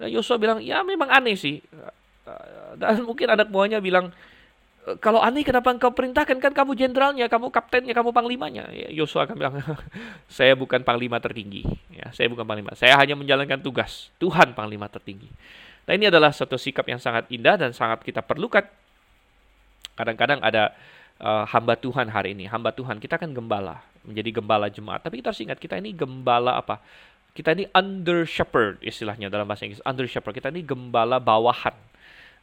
dan Yosua bilang ya memang aneh sih uh, dan mungkin anak buahnya bilang kalau aneh kenapa engkau perintahkan kan kamu jenderalnya, kamu kaptennya, kamu panglimanya. Ya, Yosua akan bilang, saya bukan panglima tertinggi. Ya, saya bukan panglima. Saya hanya menjalankan tugas. Tuhan panglima tertinggi. Nah ini adalah satu sikap yang sangat indah dan sangat kita perlukan. Kadang-kadang ada uh, hamba Tuhan hari ini, hamba Tuhan kita kan gembala, menjadi gembala jemaat. Tapi kita harus ingat kita ini gembala apa? Kita ini under shepherd istilahnya dalam bahasa Inggris. Under shepherd kita ini gembala bawahan.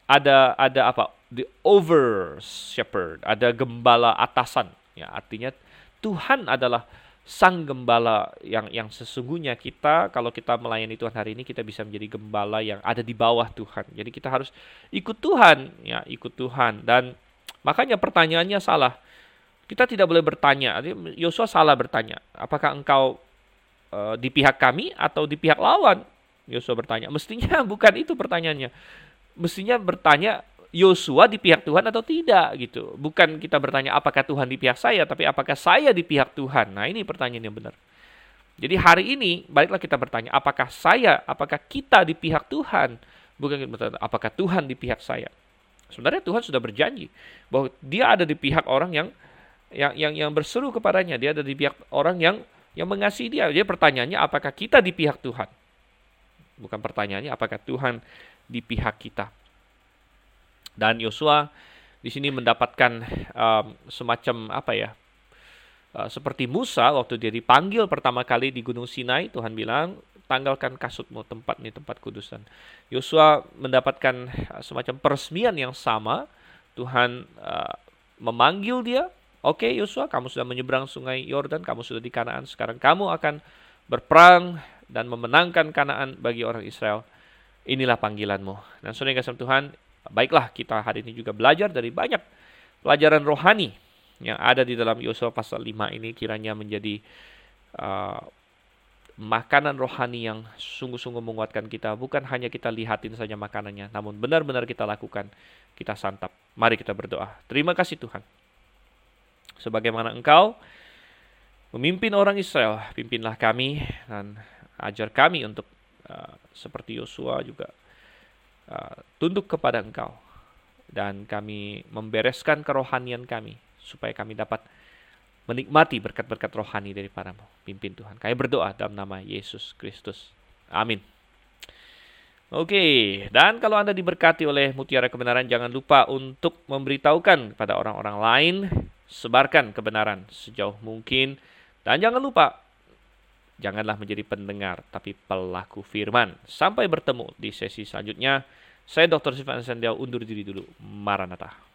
Ada ada apa? The over shepherd, ada gembala atasan. Ya artinya Tuhan adalah sang gembala yang yang sesungguhnya kita kalau kita melayani Tuhan hari ini kita bisa menjadi gembala yang ada di bawah Tuhan. Jadi kita harus ikut Tuhan, ya, ikut Tuhan dan makanya pertanyaannya salah. Kita tidak boleh bertanya. Yosua salah bertanya, apakah engkau uh, di pihak kami atau di pihak lawan? Yosua bertanya. Mestinya bukan itu pertanyaannya. Mestinya bertanya Yosua di pihak Tuhan atau tidak gitu. Bukan kita bertanya apakah Tuhan di pihak saya, tapi apakah saya di pihak Tuhan. Nah, ini pertanyaan yang benar. Jadi hari ini baiklah kita bertanya apakah saya, apakah kita di pihak Tuhan, bukan kita bertanya apakah Tuhan di pihak saya. Sebenarnya Tuhan sudah berjanji bahwa Dia ada di pihak orang yang yang yang, yang berseru kepadanya, Dia ada di pihak orang yang yang mengasihi Dia. Jadi pertanyaannya apakah kita di pihak Tuhan? Bukan pertanyaannya apakah Tuhan di pihak kita. Dan Yosua di sini mendapatkan um, semacam apa ya? Uh, seperti Musa waktu dia dipanggil pertama kali di Gunung Sinai, Tuhan bilang, tanggalkan kasutmu tempat ini tempat kudusan. Yosua mendapatkan uh, semacam peresmian yang sama. Tuhan uh, memanggil dia, oke okay, Yosua, kamu sudah menyeberang sungai Yordan, kamu sudah di Kanaan, sekarang kamu akan berperang dan memenangkan Kanaan bagi orang Israel. Inilah panggilanmu. Dan saudara kasih Tuhan, baiklah kita hari ini juga belajar dari banyak pelajaran rohani yang ada di dalam Yosua pasal 5 ini kiranya menjadi uh, makanan rohani yang sungguh-sungguh menguatkan kita. Bukan hanya kita lihatin saja makanannya, namun benar-benar kita lakukan, kita santap. Mari kita berdoa. Terima kasih Tuhan. Sebagaimana Engkau memimpin orang Israel, pimpinlah kami dan ajar kami untuk uh, seperti Yosua juga uh, tunduk kepada Engkau dan kami membereskan kerohanian kami supaya kami dapat menikmati berkat-berkat rohani dari para pimpin Tuhan. Kami berdoa dalam nama Yesus Kristus. Amin. Oke, dan kalau Anda diberkati oleh mutiara kebenaran, jangan lupa untuk memberitahukan kepada orang-orang lain, sebarkan kebenaran sejauh mungkin, dan jangan lupa, janganlah menjadi pendengar, tapi pelaku firman. Sampai bertemu di sesi selanjutnya. Saya Dr. Sifan Sendial undur diri dulu. Maranatha.